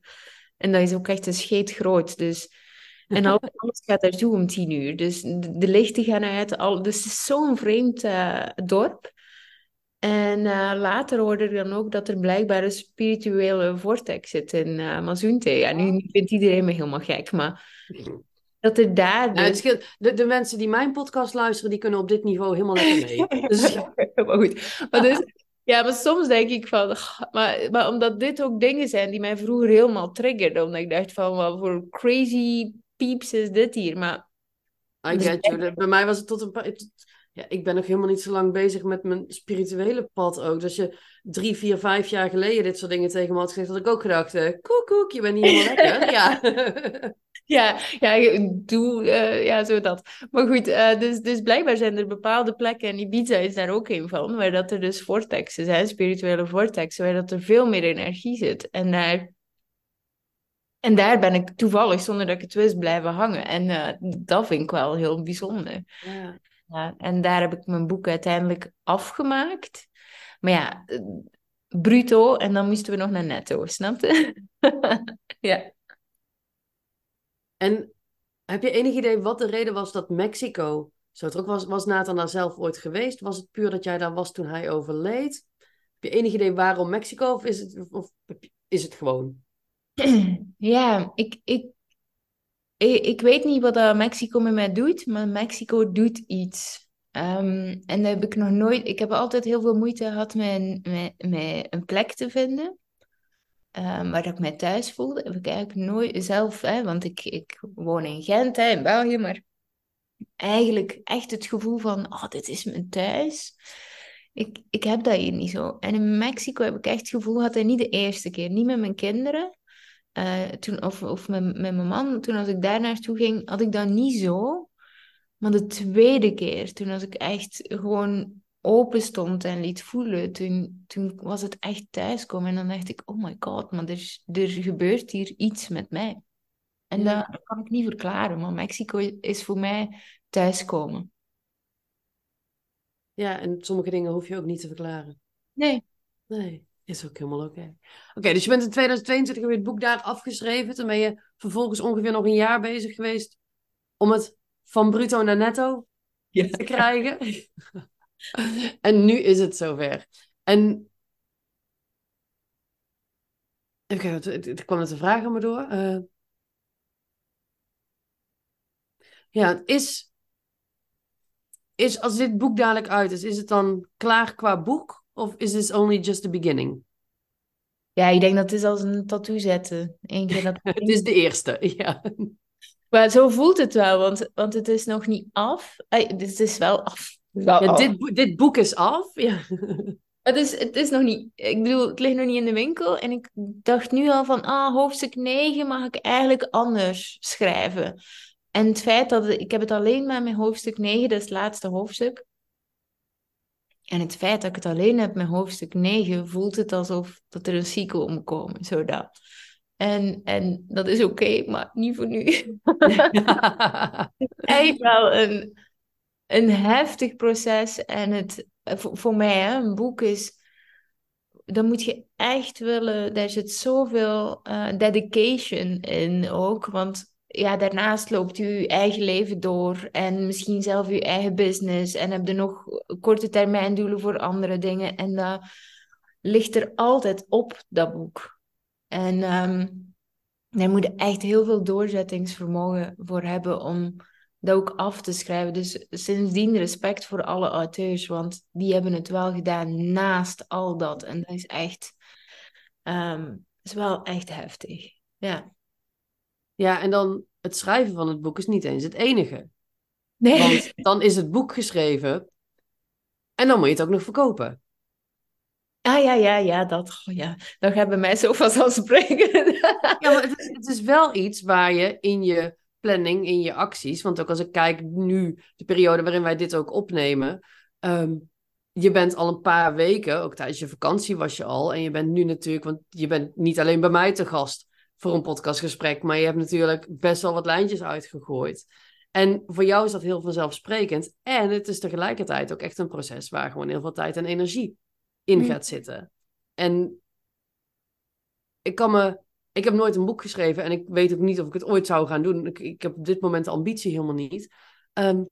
En dat is ook echt een scheet groot. Dus en alles gaat daartoe om tien uur. Dus de, lichten gaan uit. Al, dus het is zo'n vreemd uh, dorp. En uh, later hoorde ik dan ook dat er blijkbaar een spirituele vortex zit in uh, Mazunte. Ja, nu vindt iedereen me helemaal gek, maar dat er daar... Dus... De, de, mensen die mijn podcast luisteren, die kunnen op dit niveau helemaal lekker mee. Dus... maar goed. Maar dus, ja, maar soms denk ik van... Maar, maar omdat dit ook dingen zijn die mij vroeger helemaal triggerden. Omdat ik dacht van, wat voor crazy pieps is dit hier? Maar... I get you. Bij mij was het tot een paar... Ja, ik ben nog helemaal niet zo lang bezig met mijn spirituele pad ook. Dus je drie, vier, vijf jaar geleden dit soort dingen tegen me had gezegd, had ik ook gedacht, uh, koek, koek, je bent niet helemaal lekker. ja. ja, ja, doe, uh, ja, zo dat. Maar goed, uh, dus, dus blijkbaar zijn er bepaalde plekken, en Ibiza is daar ook een van, waar dat er dus vortexen zijn, spirituele vortexen, waar dat er veel meer energie zit. En daar en daar ben ik toevallig, zonder dat ik het wist, blijven hangen. En uh, dat vind ik wel heel bijzonder. Ja. ja. en daar heb ik mijn boek uiteindelijk afgemaakt. Maar ja, eh, bruto en dan moesten we nog naar netto, snapte? ja. En heb je enig idee wat de reden was dat Mexico zo trok? Was, was Nathan daar zelf ooit geweest? Was het puur dat jij daar was toen hij overleed? Heb je enig idee waarom Mexico of is het, of is het gewoon? Ja, ik, ik, ik, weet niet wat dat Mexico met mij doet, maar Mexico doet iets. Um, en dat heb ik nog nooit. Ik heb altijd heel veel moeite gehad met, met, met een plek te vinden. Um, waar ik mij thuis voelde. Heb ik eigenlijk nooit zelf, hè, want ik, ik woon in Gent, hè, in België, maar eigenlijk echt het gevoel van: oh, dit is mijn thuis. Ik, ik heb dat hier niet zo. En in Mexico heb ik echt het gevoel, had hij niet de eerste keer, niet met mijn kinderen. Eh, toen, of, of met, met mijn man, toen als ik daar naartoe ging, had ik dat niet zo. Maar de tweede keer, toen als ik echt gewoon open stond en liet voelen, toen, toen was het echt thuiskomen. En dan dacht ik, oh my god, maar er, er gebeurt hier iets met mij. En dat, dat kan ik niet verklaren, maar Mexico is voor mij thuiskomen. Ja, en sommige dingen hoef je ook niet te verklaren. Nee. Nee, is ook helemaal oké. Oké, dus je bent in 2022 weer het boek daar afgeschreven. Toen ben je vervolgens ongeveer nog een jaar bezig geweest om het van bruto naar netto Ja. te krijgen. en nu is het zover. En Oké, het, het, het kwam met de vraag aan me door. Eh, ja, het is, is als dit boek dadelijk uit is, is het dan klaar qua boek? Of is this only just the beginning? Ja, ik denk dat het is als een tattoo zetten. Eén keer dat... Het is de eerste, ja. Maar zo voelt het wel, want, want het is nog niet af. Eh, Het is wel af. Wel ja af. dit, boek- dit boek is af. Ja. Het is, het is nog niet, ik bedoel, het ligt nog niet in de winkel. En ik dacht nu al van, ah, hoofdstuk 9 mag ik eigenlijk anders schrijven. En het feit dat ik heb het alleen maar met hoofdstuk 9, dat is het laatste hoofdstuk. En het feit dat ik het alleen heb met hoofdstuk 9, voelt het alsof dat er een sequel moet komen. Zo dat. En, en dat is oké, maar niet voor nu. Echt wel een, een heftig proces. En het, voor, voor mij, hè, een boek is. Dan moet je echt willen. Daar zit zoveel eh, dedication in ook. Want ja, daarnaast loopt je je eigen leven door. En misschien zelf je eigen business. En heb je nog korte termijn doelen voor andere dingen. En dat ligt er altijd op, dat boek. En ehm, daar moet je echt heel veel doorzettingsvermogen voor hebben om dat ook af te schrijven. Dus sindsdien respect voor alle auteurs, want die hebben het wel gedaan naast al dat. En dat is echt, ehm, is wel echt heftig. Ja. Ja, en dan het schrijven van het boek is niet eens het enige. Nee. Want dan is het boek geschreven en dan moet je het ook nog verkopen. Ah ja, ja, ja, dat. Ja. Gaat bij mij zo vanzelfsprekend. Ja, maar het is, het is wel iets waar je in je planning, in je acties, want ook als ik kijk nu, de periode waarin wij dit ook opnemen, ehm, je bent al een paar weken, ook tijdens je vakantie was je al, en je bent nu natuurlijk, want je bent niet alleen bij mij te gast voor een podcastgesprek, maar je hebt natuurlijk best wel wat lijntjes uitgegooid. En voor jou is dat heel vanzelfsprekend. En het is tegelijkertijd ook echt een proces waar gewoon heel veel tijd en energie in Mm. gaat zitten. En ik kan me ik heb nooit een boek geschreven en ik weet ook niet of ik het ooit zou gaan doen. Ik, ik heb op dit moment de ambitie helemaal niet. Ehm,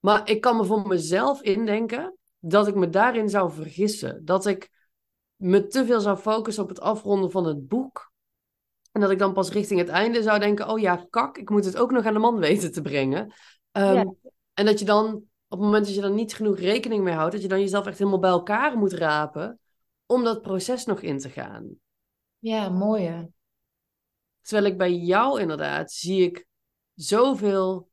maar ik kan me voor mezelf indenken dat ik me daarin zou vergissen. Dat ik me te veel zou focussen op het afronden van het boek. En dat ik dan pas richting het einde zou denken: oh ja, kak, ik moet het ook nog aan de man weten te brengen. Ehm, Ja. En dat je dan, op het moment dat je dan niet genoeg rekening mee houdt, dat je dan jezelf echt helemaal bij elkaar moet rapen om dat proces nog in te gaan. Ja, mooi hè. Terwijl ik bij jou inderdaad zie ik zoveel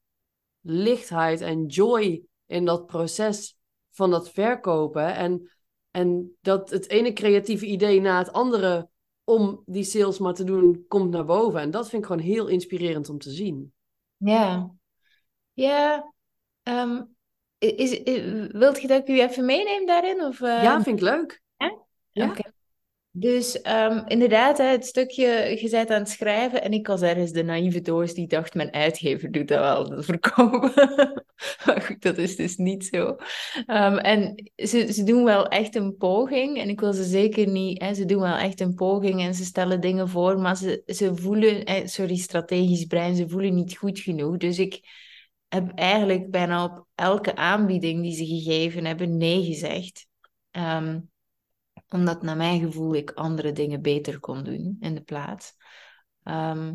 lichtheid en joy in dat proces van dat verkopen. En, en dat het ene creatieve idee na het andere om die sales maar te doen, komt naar boven. En dat vind ik gewoon heel inspirerend om te zien. Ja. Ja. ehm, is, is, wilt je dat ik u even meeneem daarin? Of, eh, Ja, vind ik leuk. ja. Oké. Dus ehm, inderdaad, het stukje, je bent aan het schrijven en ik was ergens de naïeve doos die dacht, mijn uitgever doet dat wel, dat verkopen. maar goed, dat is dus niet zo. Ehm, en ze, ze doen wel echt een poging en ik wil ze zeker niet, hè, ze doen wel echt een poging en ze stellen dingen voor, maar ze, ze voelen, sorry, strategisch brein, ze voelen niet goed genoeg. Dus ik heb eigenlijk bijna op elke aanbieding die ze gegeven hebben nee gezegd. Ehm, omdat naar mijn gevoel ik andere dingen beter kon doen in de plaats. Ehm,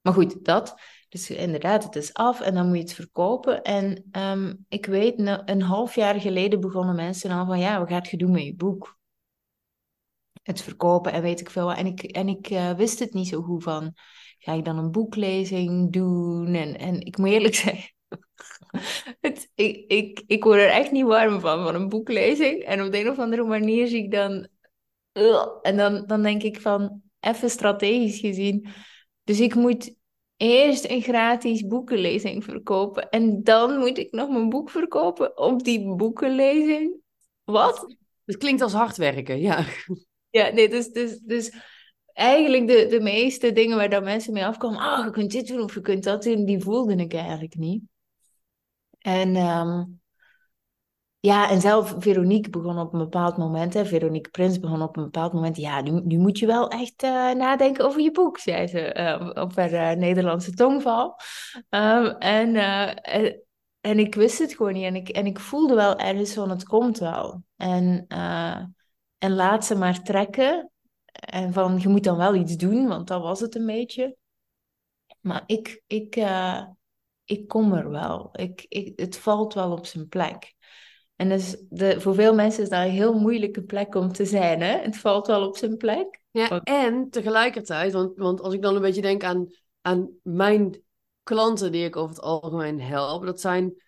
maar goed, dat. Dus inderdaad, het is af en dan moet je het verkopen. En ehm, ik weet, een half jaar geleden begonnen mensen al van, ja, wat gaat je doen met je boek? Het verkopen en weet ik veel. En ik, en ik eh, wist het niet zo goed van, ga ik dan een boeklezing doen? En, en ik moet eerlijk zeggen, het, ik, ik, ik word er echt niet warm van, van een boeklezing. En op de een of andere manier zie ik dan... En dan, dan denk ik van... even strategisch gezien. Dus ik moet eerst een gratis boekenlezing verkopen. En dan moet ik nog mijn boek verkopen op die boekenlezing. Wat? Het klinkt als hard werken, ja. Ja, nee, dus, dus, dus eigenlijk de, de meeste dingen waar dan mensen mee afkomen, ah, oh, je kunt dit doen of je kunt dat doen, die voelde ik eigenlijk niet. En um, ja, en zelf, Veronique begon op een bepaald moment, hè, Veronique Prins begon op een bepaald moment, ja, nu, nu moet je wel echt uh, nadenken over je boek, zei ze uh, op haar uh, Nederlandse tongval. Um, en, en ik wist het gewoon niet en ik, en ik voelde wel ergens van, het komt wel. En, en laat ze maar trekken en van, je moet dan wel iets doen, want dat was het een beetje. Maar ik, ik, ik kom er wel. Ik, ik, het valt wel op zijn plek. En dus de, voor veel mensen is dat een heel moeilijke plek om te zijn. Hè? Het valt wel op zijn plek. Ja, en tegelijkertijd, want, want als ik dan een beetje denk aan, aan mijn klanten die ik over het algemeen help, dat zijn,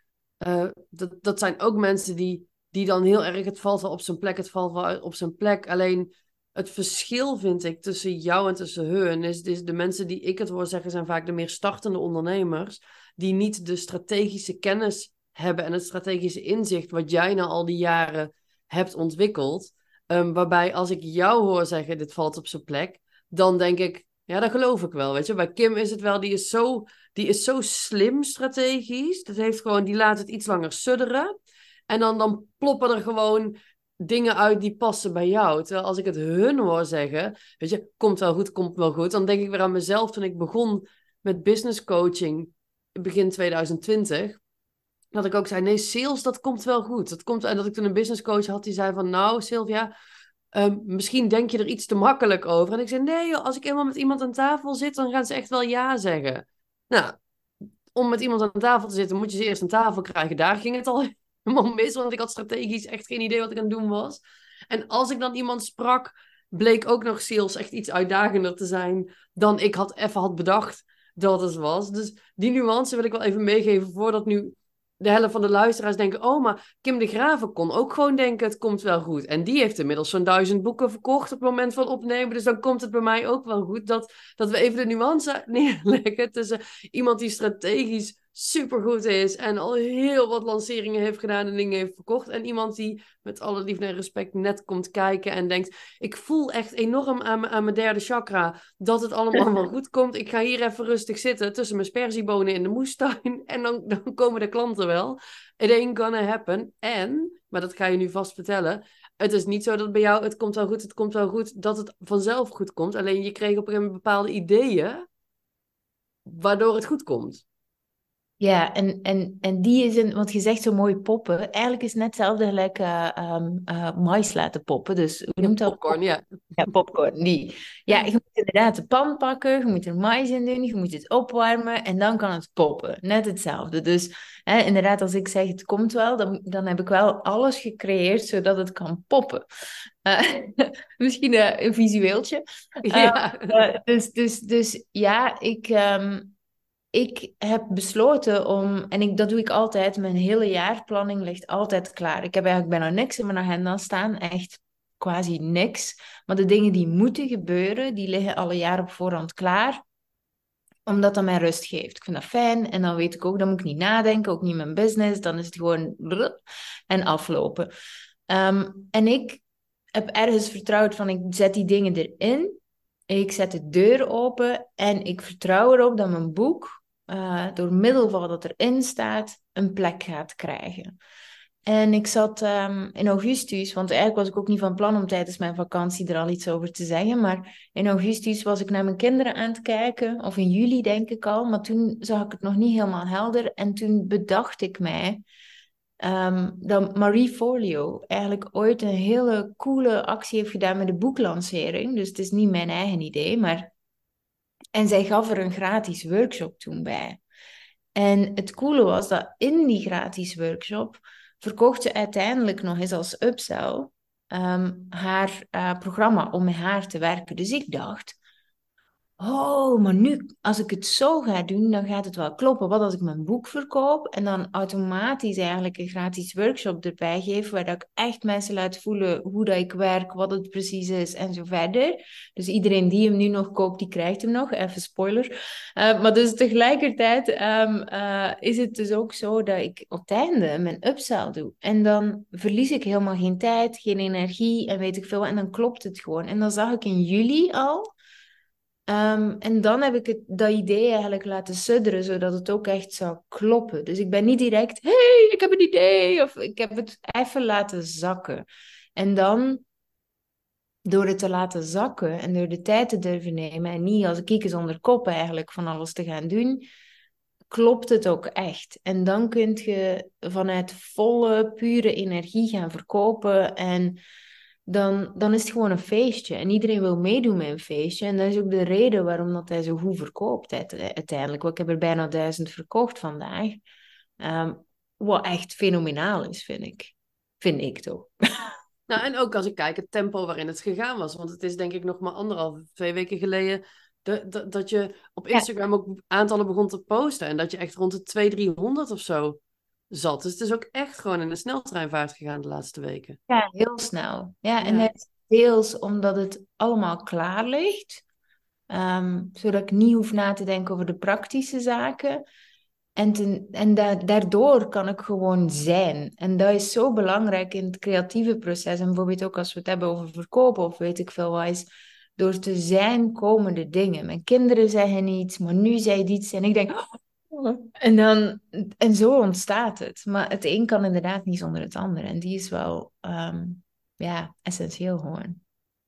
uh, dat, dat zijn ook mensen die, die dan heel erg, het valt wel op zijn plek, het valt wel op zijn plek. Alleen het verschil vind ik tussen jou en tussen hun is, is de mensen die ik het hoor zeggen zijn vaak de meer startende ondernemers die niet de strategische kennis hebben en het strategische inzicht wat jij na al die jaren hebt ontwikkeld. Um, waarbij als ik jou hoor zeggen, dit valt op zijn plek, dan denk ik, ja, dat geloof ik wel. Weet je, bij Kim is het wel, die is zo, die is zo slim strategisch. Dat heeft gewoon, die laat het iets langer sudderen. En dan, dan ploppen er gewoon dingen uit die passen bij jou. Terwijl als ik het hun hoor zeggen, weet je, komt wel goed, komt wel goed. Dan denk ik weer aan mezelf toen ik begon met business coaching begin 2020 dat ik ook zei, nee, sales, dat komt wel goed. Dat komt, en dat ik toen een business coach had die zei van, nou Sylvia, ehm, misschien denk je er iets te makkelijk over. En ik zei, nee, als ik eenmaal met iemand aan tafel zit, dan gaan ze echt wel ja zeggen. Nou, om met iemand aan tafel te zitten, moet je ze eerst aan tafel krijgen. Daar ging het al helemaal mis, want ik had strategisch echt geen idee wat ik aan het doen was. En als ik dan iemand sprak, bleek ook nog sales echt iets uitdagender te zijn dan ik had even had bedacht dat het was. Dus die nuance wil ik wel even meegeven voordat nu de helft van de luisteraars denken: oh, maar Kim de Graven kon ook gewoon denken: het komt wel goed. En die heeft inmiddels zo'n duizend boeken verkocht op het moment van opnemen. Dus dan komt het bij mij ook wel goed dat, dat we even de nuance neerleggen tussen iemand die strategisch supergoed is en al heel wat lanceringen heeft gedaan en dingen heeft verkocht. En iemand die met alle liefde en respect net komt kijken en denkt: Ik voel echt enorm aan, aan mijn derde chakra dat het allemaal wel goed komt. Ik ga hier even rustig zitten tussen mijn sperziebonen in de moestuin en dan, dan komen de klanten wel. It ain't gonna happen. En, maar dat ga je nu vast vertellen. Het is niet zo dat bij jou het komt wel goed, het komt wel goed, dat het vanzelf goed komt. Alleen je kreeg op een gegeven moment bepaalde ideeën waardoor het goed komt. Ja, en, en, en die is een, want je zegt zo mooi poppen. Eigenlijk is het net hetzelfde gelijk uh, mais laten poppen. Dus hoe noemt dat? Popcorn, ja. Ja, popcorn, die. Ja, je moet inderdaad de pan pakken, je moet er mais in doen, je moet het opwarmen en dan kan het poppen. Net hetzelfde. Dus hè, inderdaad, als ik zeg het komt wel, dan, dan heb ik wel alles gecreëerd zodat het kan poppen. Uh, misschien een visueeltje. Ja. dus, dus, dus ja, ik... Um, ik heb besloten om, en ik, dat doe ik altijd, mijn hele jaarplanning ligt altijd klaar. Ik heb eigenlijk bijna niks in mijn agenda staan, echt quasi niks. Maar de dingen die moeten gebeuren, die liggen alle jaar op voorhand klaar omdat dat mij rust geeft. Ik vind dat fijn en dan weet ik ook, dan moet ik niet nadenken, ook niet mijn business. Dan is het gewoon en aflopen. Ehm, en ik heb ergens vertrouwd van ik zet die dingen erin, ik zet de deur open en ik vertrouw erop dat mijn boek uh, door middel van wat erin staat, een plek gaat krijgen. En ik zat um, in augustus, want eigenlijk was ik ook niet van plan om tijdens mijn vakantie er al iets over te zeggen. Maar in augustus was ik naar mijn kinderen aan het kijken, of in juli denk ik al. Maar toen zag ik het nog niet helemaal helder. En toen bedacht ik mij um, dat Marie Folio eigenlijk ooit een hele coole actie heeft gedaan met de boeklancering. Dus het is niet mijn eigen idee, maar en zij gaf er een gratis workshop toen bij. En het coole was dat in die gratis workshop verkocht ze uiteindelijk nog eens als upsell um, haar uh, programma om met haar te werken. Dus ik dacht, oh, maar nu, als ik het zo ga doen, dan gaat het wel kloppen. Wat als ik mijn boek verkoop en dan automatisch eigenlijk een gratis workshop erbij geef, waar dat ik echt mensen laat voelen hoe dat ik werk, wat het precies is en zo verder. Dus iedereen die hem nu nog koopt, die krijgt hem nog. Even spoiler. Uh, maar dus tegelijkertijd um, uh, is het dus ook zo dat ik op het einde mijn upsell doe. En dan verlies ik helemaal geen tijd, geen energie en weet ik veel. En dan klopt het gewoon. En dan zag ik in juli al Um, en dan heb ik het, dat idee eigenlijk laten sudderen, zodat het ook echt zou kloppen. Dus ik ben niet direct, hey, ik heb een idee, of ik heb het even laten zakken. En dan, door het te laten zakken en door de tijd te durven nemen, en niet als kiekens onder kop eigenlijk van alles te gaan doen, klopt het ook echt. En dan kun je vanuit volle, pure energie gaan verkopen en dan, dan is het gewoon een feestje. En iedereen wil meedoen met een feestje. En dat is ook de reden waarom dat hij zo goed verkoopt uiteindelijk. Want ik heb er bijna duizend verkocht vandaag. Ehm, wat echt fenomenaal is, vind ik. Vind ik toch. Nou, en ook als ik kijk het tempo waarin het gegaan was. Want het is denk ik nog maar anderhalf, twee weken geleden... dat je op Instagram ook aantallen begon te posten. En dat je echt rond de 200, 300 of zo zat. Dus het is ook echt gewoon in de sneltreinvaart gegaan de laatste weken. Ja, heel snel. Ja, en het deels omdat het allemaal klaar ligt. Um, zodat ik niet hoef na te denken over de praktische zaken. En, ten, en da daardoor kan ik gewoon zijn. En dat is zo belangrijk in het creatieve proces. En bijvoorbeeld ook als we het hebben over verkopen of weet ik veel wat is. Door te zijn komen de dingen. Mijn kinderen zeggen iets, maar nu zei iets. En ik denk, en, dan, en zo ontstaat het. Maar het een kan inderdaad niet zonder het andere. En die is wel um, ja, essentieel gewoon.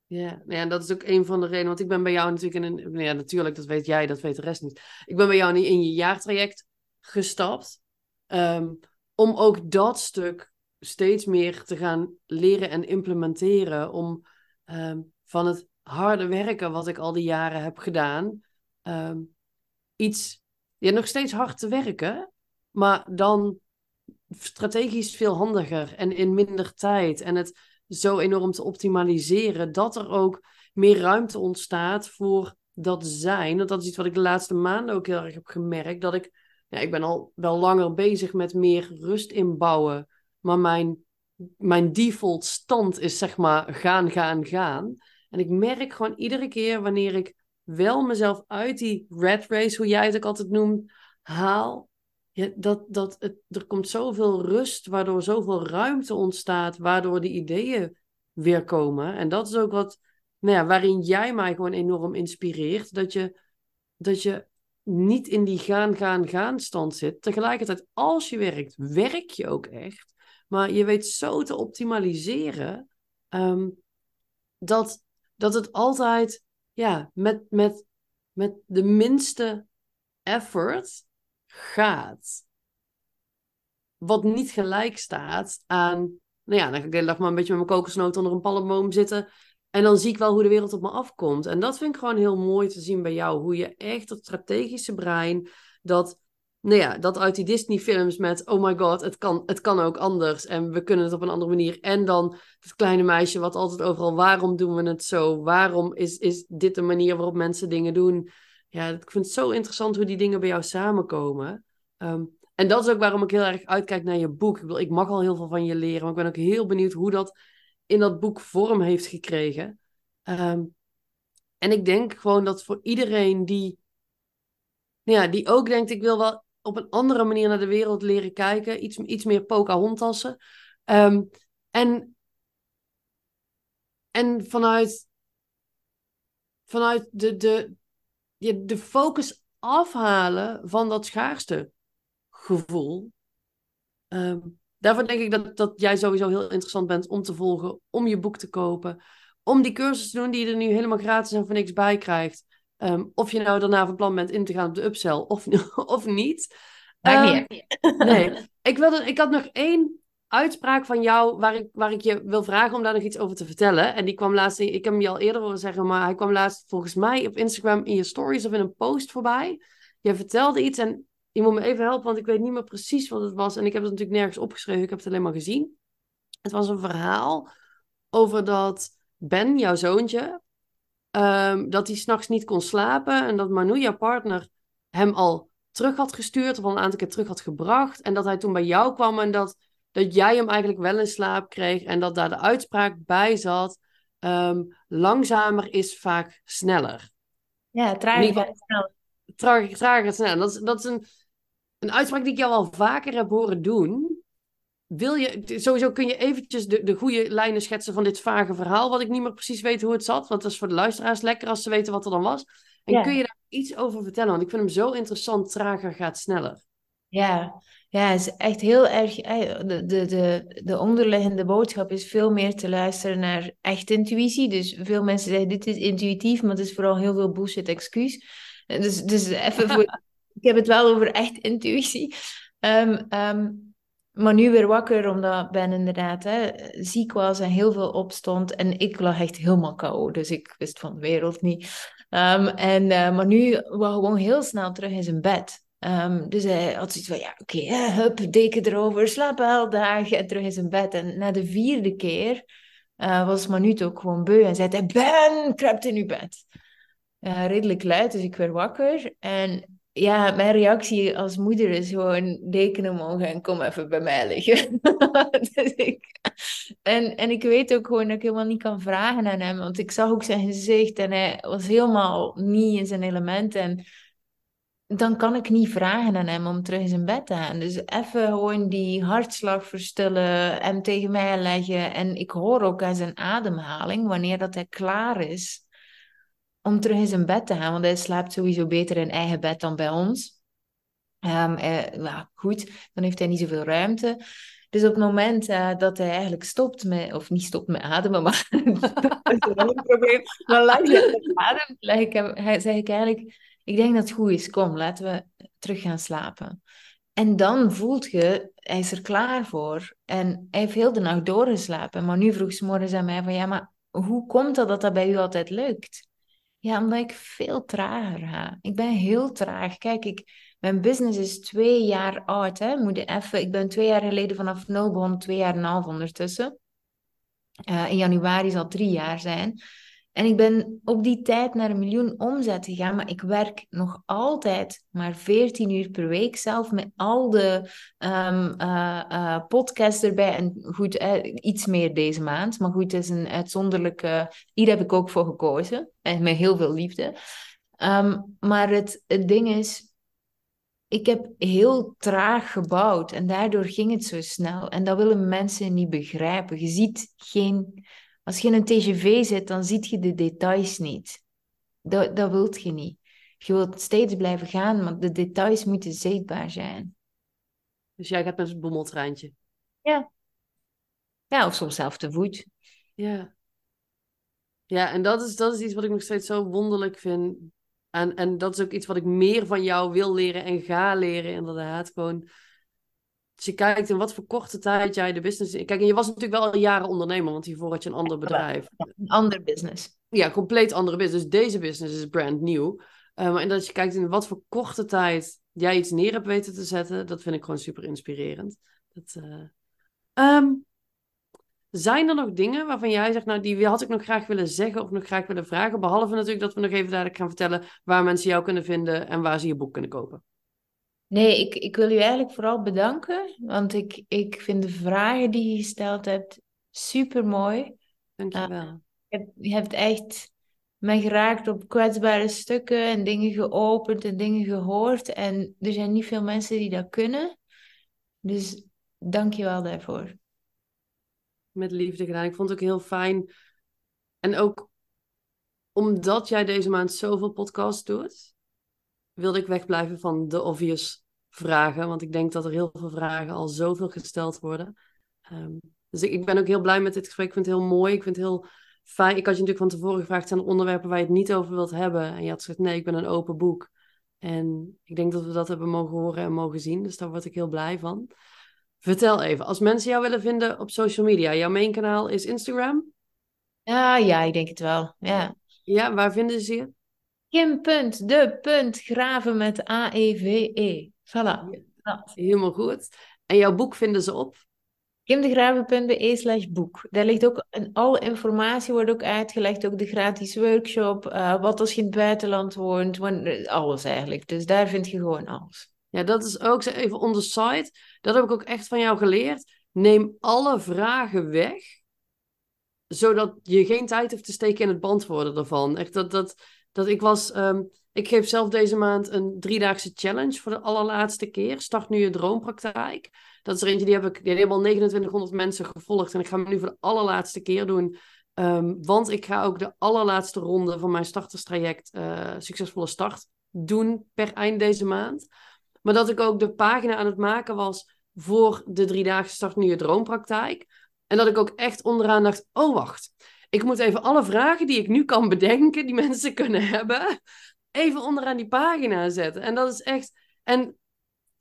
Ja, ja, en dat is ook een van de redenen. Want ik ben bij jou natuurlijk in een. Ja, natuurlijk, dat weet jij, dat weet de rest niet. Ik ben bij jou in je jaartraject gestapt. Um, om ook dat stuk steeds meer te gaan leren en implementeren. Om um, van het harde werken wat ik al die jaren heb gedaan. iets ja, nog steeds hard te werken, maar dan strategisch veel handiger en in minder tijd. En het zo enorm te optimaliseren dat er ook meer ruimte ontstaat voor dat zijn. Dat is iets wat ik de laatste maanden ook heel erg heb gemerkt. Dat ik, ja, ik ben al wel langer bezig met meer rust inbouwen. Maar mijn, mijn default stand is zeg maar gaan, gaan, gaan. En ik merk gewoon iedere keer wanneer ik wel mezelf uit die red race, hoe jij het ook altijd noemt, haal. Ja, dat, dat het, er komt zoveel rust, waardoor zoveel ruimte ontstaat, waardoor de ideeën weer komen. En dat is ook wat, nou ja, waarin jij mij gewoon enorm inspireert. Dat je, dat je niet in die gaan, gaan, gaan stand zit. Tegelijkertijd, als je werkt, werk je ook echt. Maar je weet zo te optimaliseren ehm, dat, dat het altijd ja, met, met, met de minste effort gaat. Wat niet gelijk staat aan, nou ja, dan ga ik de hele dag maar een beetje met mijn kokosnoot onder een palmboom zitten. En dan zie ik wel hoe de wereld op me afkomt. En dat vind ik gewoon heel mooi te zien bij jou. Hoe je echt dat strategische brein, dat nou ja, dat uit die Disney-films met oh my god, het kan, het kan ook anders en we kunnen het op een andere manier. En dan het kleine meisje wat altijd overal, waarom doen we het zo? Waarom is, is dit de manier waarop mensen dingen doen? Ja, ik vind het zo interessant hoe die dingen bij jou samenkomen. Um, en dat is ook waarom ik heel erg uitkijk naar je boek. Ik, wil, ik mag al heel veel van je leren, maar ik ben ook heel benieuwd hoe dat in dat boek vorm heeft gekregen. Um, en ik denk gewoon dat voor iedereen die, ja, die ook denkt, ik wil wel op een andere manier naar de wereld leren kijken. Iets, iets meer Pocahontassen. Um, en, en vanuit, vanuit de, de, de, focus afhalen van dat schaarste gevoel. Um, daarvoor denk ik dat, dat jij sowieso heel interessant bent om te volgen, om je boek te kopen, om die cursus te doen die je er nu helemaal gratis en voor niks bij krijgt. Um, of je nou daarna van plan bent in te gaan op de upsell of, of niet. Um, nee, ik, wilde, ik had nog één uitspraak van jou waar ik, waar ik je wil vragen om daar nog iets over te vertellen. En die kwam laatst, ik heb hem je al eerder horen zeggen, maar hij kwam laatst volgens mij op Instagram in je stories of in een post voorbij. Je vertelde iets en je moet me even helpen, want ik weet niet meer precies wat het was. En ik heb het natuurlijk nergens opgeschreven, ik heb het alleen maar gezien. Het was een verhaal over dat Ben, jouw zoontje, ehm, dat hij s'nachts niet kon slapen en dat Manu, jouw partner, hem al terug had gestuurd of al een aantal keer terug had gebracht. En dat hij toen bij jou kwam en dat, dat jij hem eigenlijk wel in slaap kreeg en dat daar de uitspraak bij zat. ehm, langzamer is vaak sneller. Ja, trager ieder geval, gaat snel. trager, sneller. Dat is, dat is een, een uitspraak die ik jou al vaker heb horen doen. Wil je, sowieso kun je eventjes de, de goede lijnen schetsen van dit vage verhaal, wat ik niet meer precies weet hoe het zat, want dat is voor de luisteraars lekker als ze weten wat er dan was. En kun je daar iets over vertellen? Want ik vind hem zo interessant, trager gaat sneller. Ja, ja, het is echt heel erg. eh, De, de, de, de onderliggende boodschap is veel meer te luisteren naar echt intuïtie. Dus veel mensen zeggen: dit is intuïtief, maar het is vooral heel veel bullshit excuus. Eh, Dus, dus even voor. Ik heb het wel over echt intuïtie. Ehm, maar nu weer wakker, omdat Ben inderdaad hè, ziek was en heel veel opstond. En ik lag echt helemaal kou, dus ik wist van de wereld niet. Ehm, en, eh, maar nu was gewoon heel snel terug in zijn bed. Ehm, dus hij had zoiets van, ja, oké, hup, deken erover, slaap wel dag en terug in zijn bed. En na de vierde keer eh, was Manute ook gewoon beu en zei hij, Ben, kruipt in uw bed. Eh, redelijk luid, dus ik werd wakker. En ja, mijn reactie als moeder is gewoon deken omhoog en kom even bij mij liggen. Dus ik... En, en ik weet ook gewoon dat ik helemaal niet kan vragen aan hem, want ik zag ook zijn gezicht en hij was helemaal niet in zijn element. En dan kan ik niet vragen aan hem om terug in zijn bed te gaan. Dus even gewoon die hartslag verstillen, hem tegen mij leggen. En ik hoor ook aan zijn ademhaling, wanneer dat hij klaar is om terug in zijn bed te gaan. Want hij slaapt sowieso beter in eigen bed dan bij ons. Ehm, eh, ja, goed, dan heeft hij niet zoveel ruimte. Dus op het moment eh, dat hij eigenlijk stopt met, of niet stopt met ademen, maar dat is een probleem. Maar langs de adem leg hem, zeg ik eigenlijk, ik denk dat het goed is, kom, laten we terug gaan slapen. En dan voelt je, hij is er klaar voor. En hij heeft heel de nacht doorgeslapen. Maar nu vroeg ze morgens aan mij van, ja, maar hoe komt dat dat dat bij u altijd lukt? Ja, omdat ik veel trager ga. Ik ben heel traag. Kijk, ik, mijn business is twee jaar oud. Hè. Moet even, ik ben twee jaar geleden vanaf nul begonnen, twee jaar en een half ondertussen. Eh, in januari zal drie jaar zijn. En ik ben op die tijd naar een miljoen omzet gegaan, maar ik werk nog altijd maar 14 uur per week zelf met al de eh, podcasts erbij. En goed, eh, iets meer deze maand. Maar goed, het is een uitzonderlijke. Hier heb ik ook voor gekozen. En met heel veel liefde. Ehm, maar het, het ding is, ik heb heel traag gebouwd en daardoor ging het zo snel. En dat willen mensen niet begrijpen. Je ziet geen... Als je in een TGV zit, dan zie je de details niet. Dat, dat wilt je niet. Je wilt steeds blijven gaan, maar de details moeten zichtbaar zijn. Dus jij gaat met het bommeltreintje. Ja. Ja, of soms zelf te voet. Ja. Ja, en dat is, dat is iets wat ik nog steeds zo wonderlijk vind. En, en dat is ook iets wat ik meer van jou wil leren en ga leren, inderdaad. Gewoon, als je kijkt in wat voor korte tijd jij de business... Kijk, en je was natuurlijk wel al jaren ondernemer, want hiervoor had je een ander bedrijf. Een ander business. Ja, compleet andere business. Dus deze business is brand. Uh, maar en dat je kijkt in wat voor korte tijd jij iets neer hebt weten te zetten, dat vind ik gewoon super inspirerend. Dat, uh... um, zijn er nog dingen waarvan jij zegt, nou, die had ik nog graag willen zeggen of nog graag willen vragen? Behalve natuurlijk dat we nog even dadelijk gaan vertellen waar mensen jou kunnen vinden en waar ze je boek kunnen kopen. Nee, ik, ik wil u eigenlijk vooral bedanken, want ik, ik vind de vragen die je gesteld hebt super mooi. Dankjewel. Uh, je, hebt, je hebt echt mij geraakt op kwetsbare stukken en dingen geopend en dingen gehoord. En er zijn niet veel mensen die dat kunnen. Dus dank je wel daarvoor met liefde gedaan. Ik vond het ook heel fijn. En ook omdat jij deze maand zoveel podcasts doet, wilde ik wegblijven van de obvious vragen. Want ik denk dat er heel veel vragen al zoveel gesteld worden. Um, dus ik, ik, ben ook heel blij met dit gesprek. Ik vind het heel mooi. Ik vind het heel fijn. Ik had je natuurlijk van tevoren gevraagd: zijn er onderwerpen waar je het niet over wilt hebben? En je had gezegd: nee, ik ben een open boek. En ik denk dat we dat hebben mogen horen en mogen zien. Dus daar word ik heel blij van. Vertel even, als mensen jou willen vinden op social media, jouw main kanaal is Instagram? Ja, ja, ik denk het wel. Ja, ja waar vinden ze je? Kim. Punt, de punt, graven met A-E-V-E. -E. Voilà. Ja, helemaal goed. En jouw boek vinden ze op? kimdegraven.be slash boek. Daar ligt ook een, alle informatie wordt ook uitgelegd, ook de gratis workshop, uh, wat als je in het buitenland woont, alles eigenlijk. Dus daar vind je gewoon alles. Ja, dat is ook even on the side. Dat heb ik ook echt van jou geleerd. Neem alle vragen weg, zodat je geen tijd hoeft te steken in het beantwoorden ervan. Echt dat, dat, dat ik was. Um, ik geef zelf deze maand een driedaagse challenge voor de allerlaatste keer. Start nu je droompraktijk. Dat is er eentje die heb ik, die hebben al 2900 mensen gevolgd. En ik ga hem nu voor de allerlaatste keer doen. Um, want ik ga ook de allerlaatste ronde van mijn starterstraject uh, Succesvolle Start doen per eind deze maand. Maar dat ik ook de pagina aan het maken was voor de driedaagse Start Nu Je Droompraktijk. En dat ik ook echt onderaan dacht, oh wacht, ik moet even alle vragen die ik nu kan bedenken, die mensen kunnen hebben, even onderaan die pagina zetten. En dat is echt. En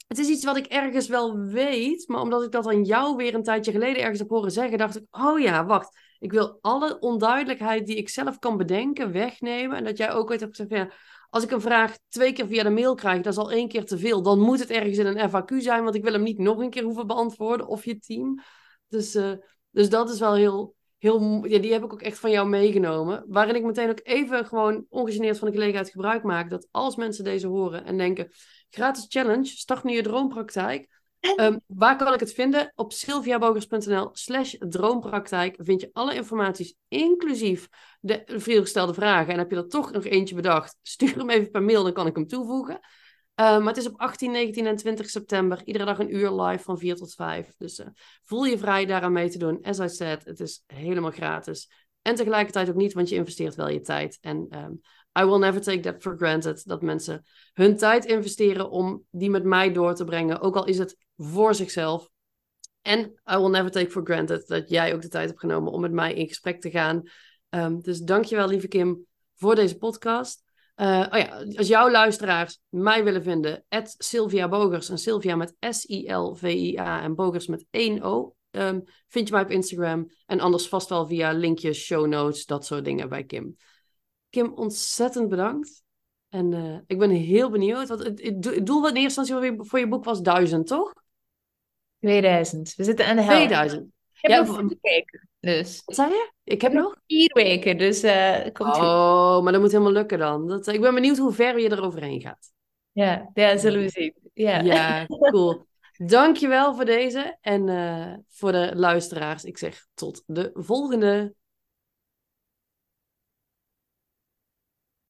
het is iets wat ik ergens wel weet, maar omdat ik dat aan jou weer een tijdje geleden ergens heb horen zeggen, dacht ik: oh ja, wacht. Ik wil alle onduidelijkheid die ik zelf kan bedenken wegnemen. En dat jij ook ooit hebt gezegd: ja, als ik een vraag twee keer via de mail krijg, dat is al één keer te veel. Dan moet het ergens in een FAQ zijn, want ik wil hem niet nog een keer hoeven beantwoorden of je team. Dus, uh, dus dat is wel heel, heel, ja, die heb ik ook echt van jou meegenomen. Waarin ik meteen ook even gewoon ongegeneerd van de gelegenheid gebruik maak. Dat als mensen deze horen en denken, gratis challenge, start nu je droompraktijk. Um, waar kan ik het vinden? Op sylviabogers.nl slash droompraktijk vind je alle informaties, inclusief de veelgestelde vragen. En heb je er toch nog eentje bedacht, stuur hem even per mail, dan kan ik hem toevoegen. Uh, maar het is op 18, 19 en 20 september. Iedere dag een uur live van 4 tot 5. Dus uh, voel je vrij daaraan mee te doen. As I said, het is helemaal gratis. En tegelijkertijd ook niet, want je investeert wel je tijd. En um, I will never take that for granted. Dat mensen hun tijd investeren om die met mij door te brengen. Ook al is het voor zichzelf. En I will never take for granted dat jij ook de tijd hebt genomen om met mij in gesprek te gaan. Um, dus dankjewel, lieve Kim, voor deze podcast. Uh, oh ja, als jouw luisteraars mij willen vinden, Sylvia Bogers en Sylvia met S-I-L-V-I-A en Bogers met 1 O, um, vind je mij op Instagram. En anders vast wel via linkjes, show notes, dat soort dingen bij Kim. Kim, ontzettend bedankt. En uh, ik ben heel benieuwd. Want het, het doel wat in eerste instantie voor je boek was duizend, toch? 2000. We zitten aan de helft. 2000. Ik heb ja, weken, dus. Wat zei je? Ik heb nog? Vier weken, dus uh, komt Oh, goed. maar dat moet helemaal lukken dan. Dat, ik ben benieuwd hoe ver je er overheen gaat. Ja, ja zullen we zien. Ja, ja cool. Dankjewel voor deze. En uh, voor de luisteraars, ik zeg tot de volgende.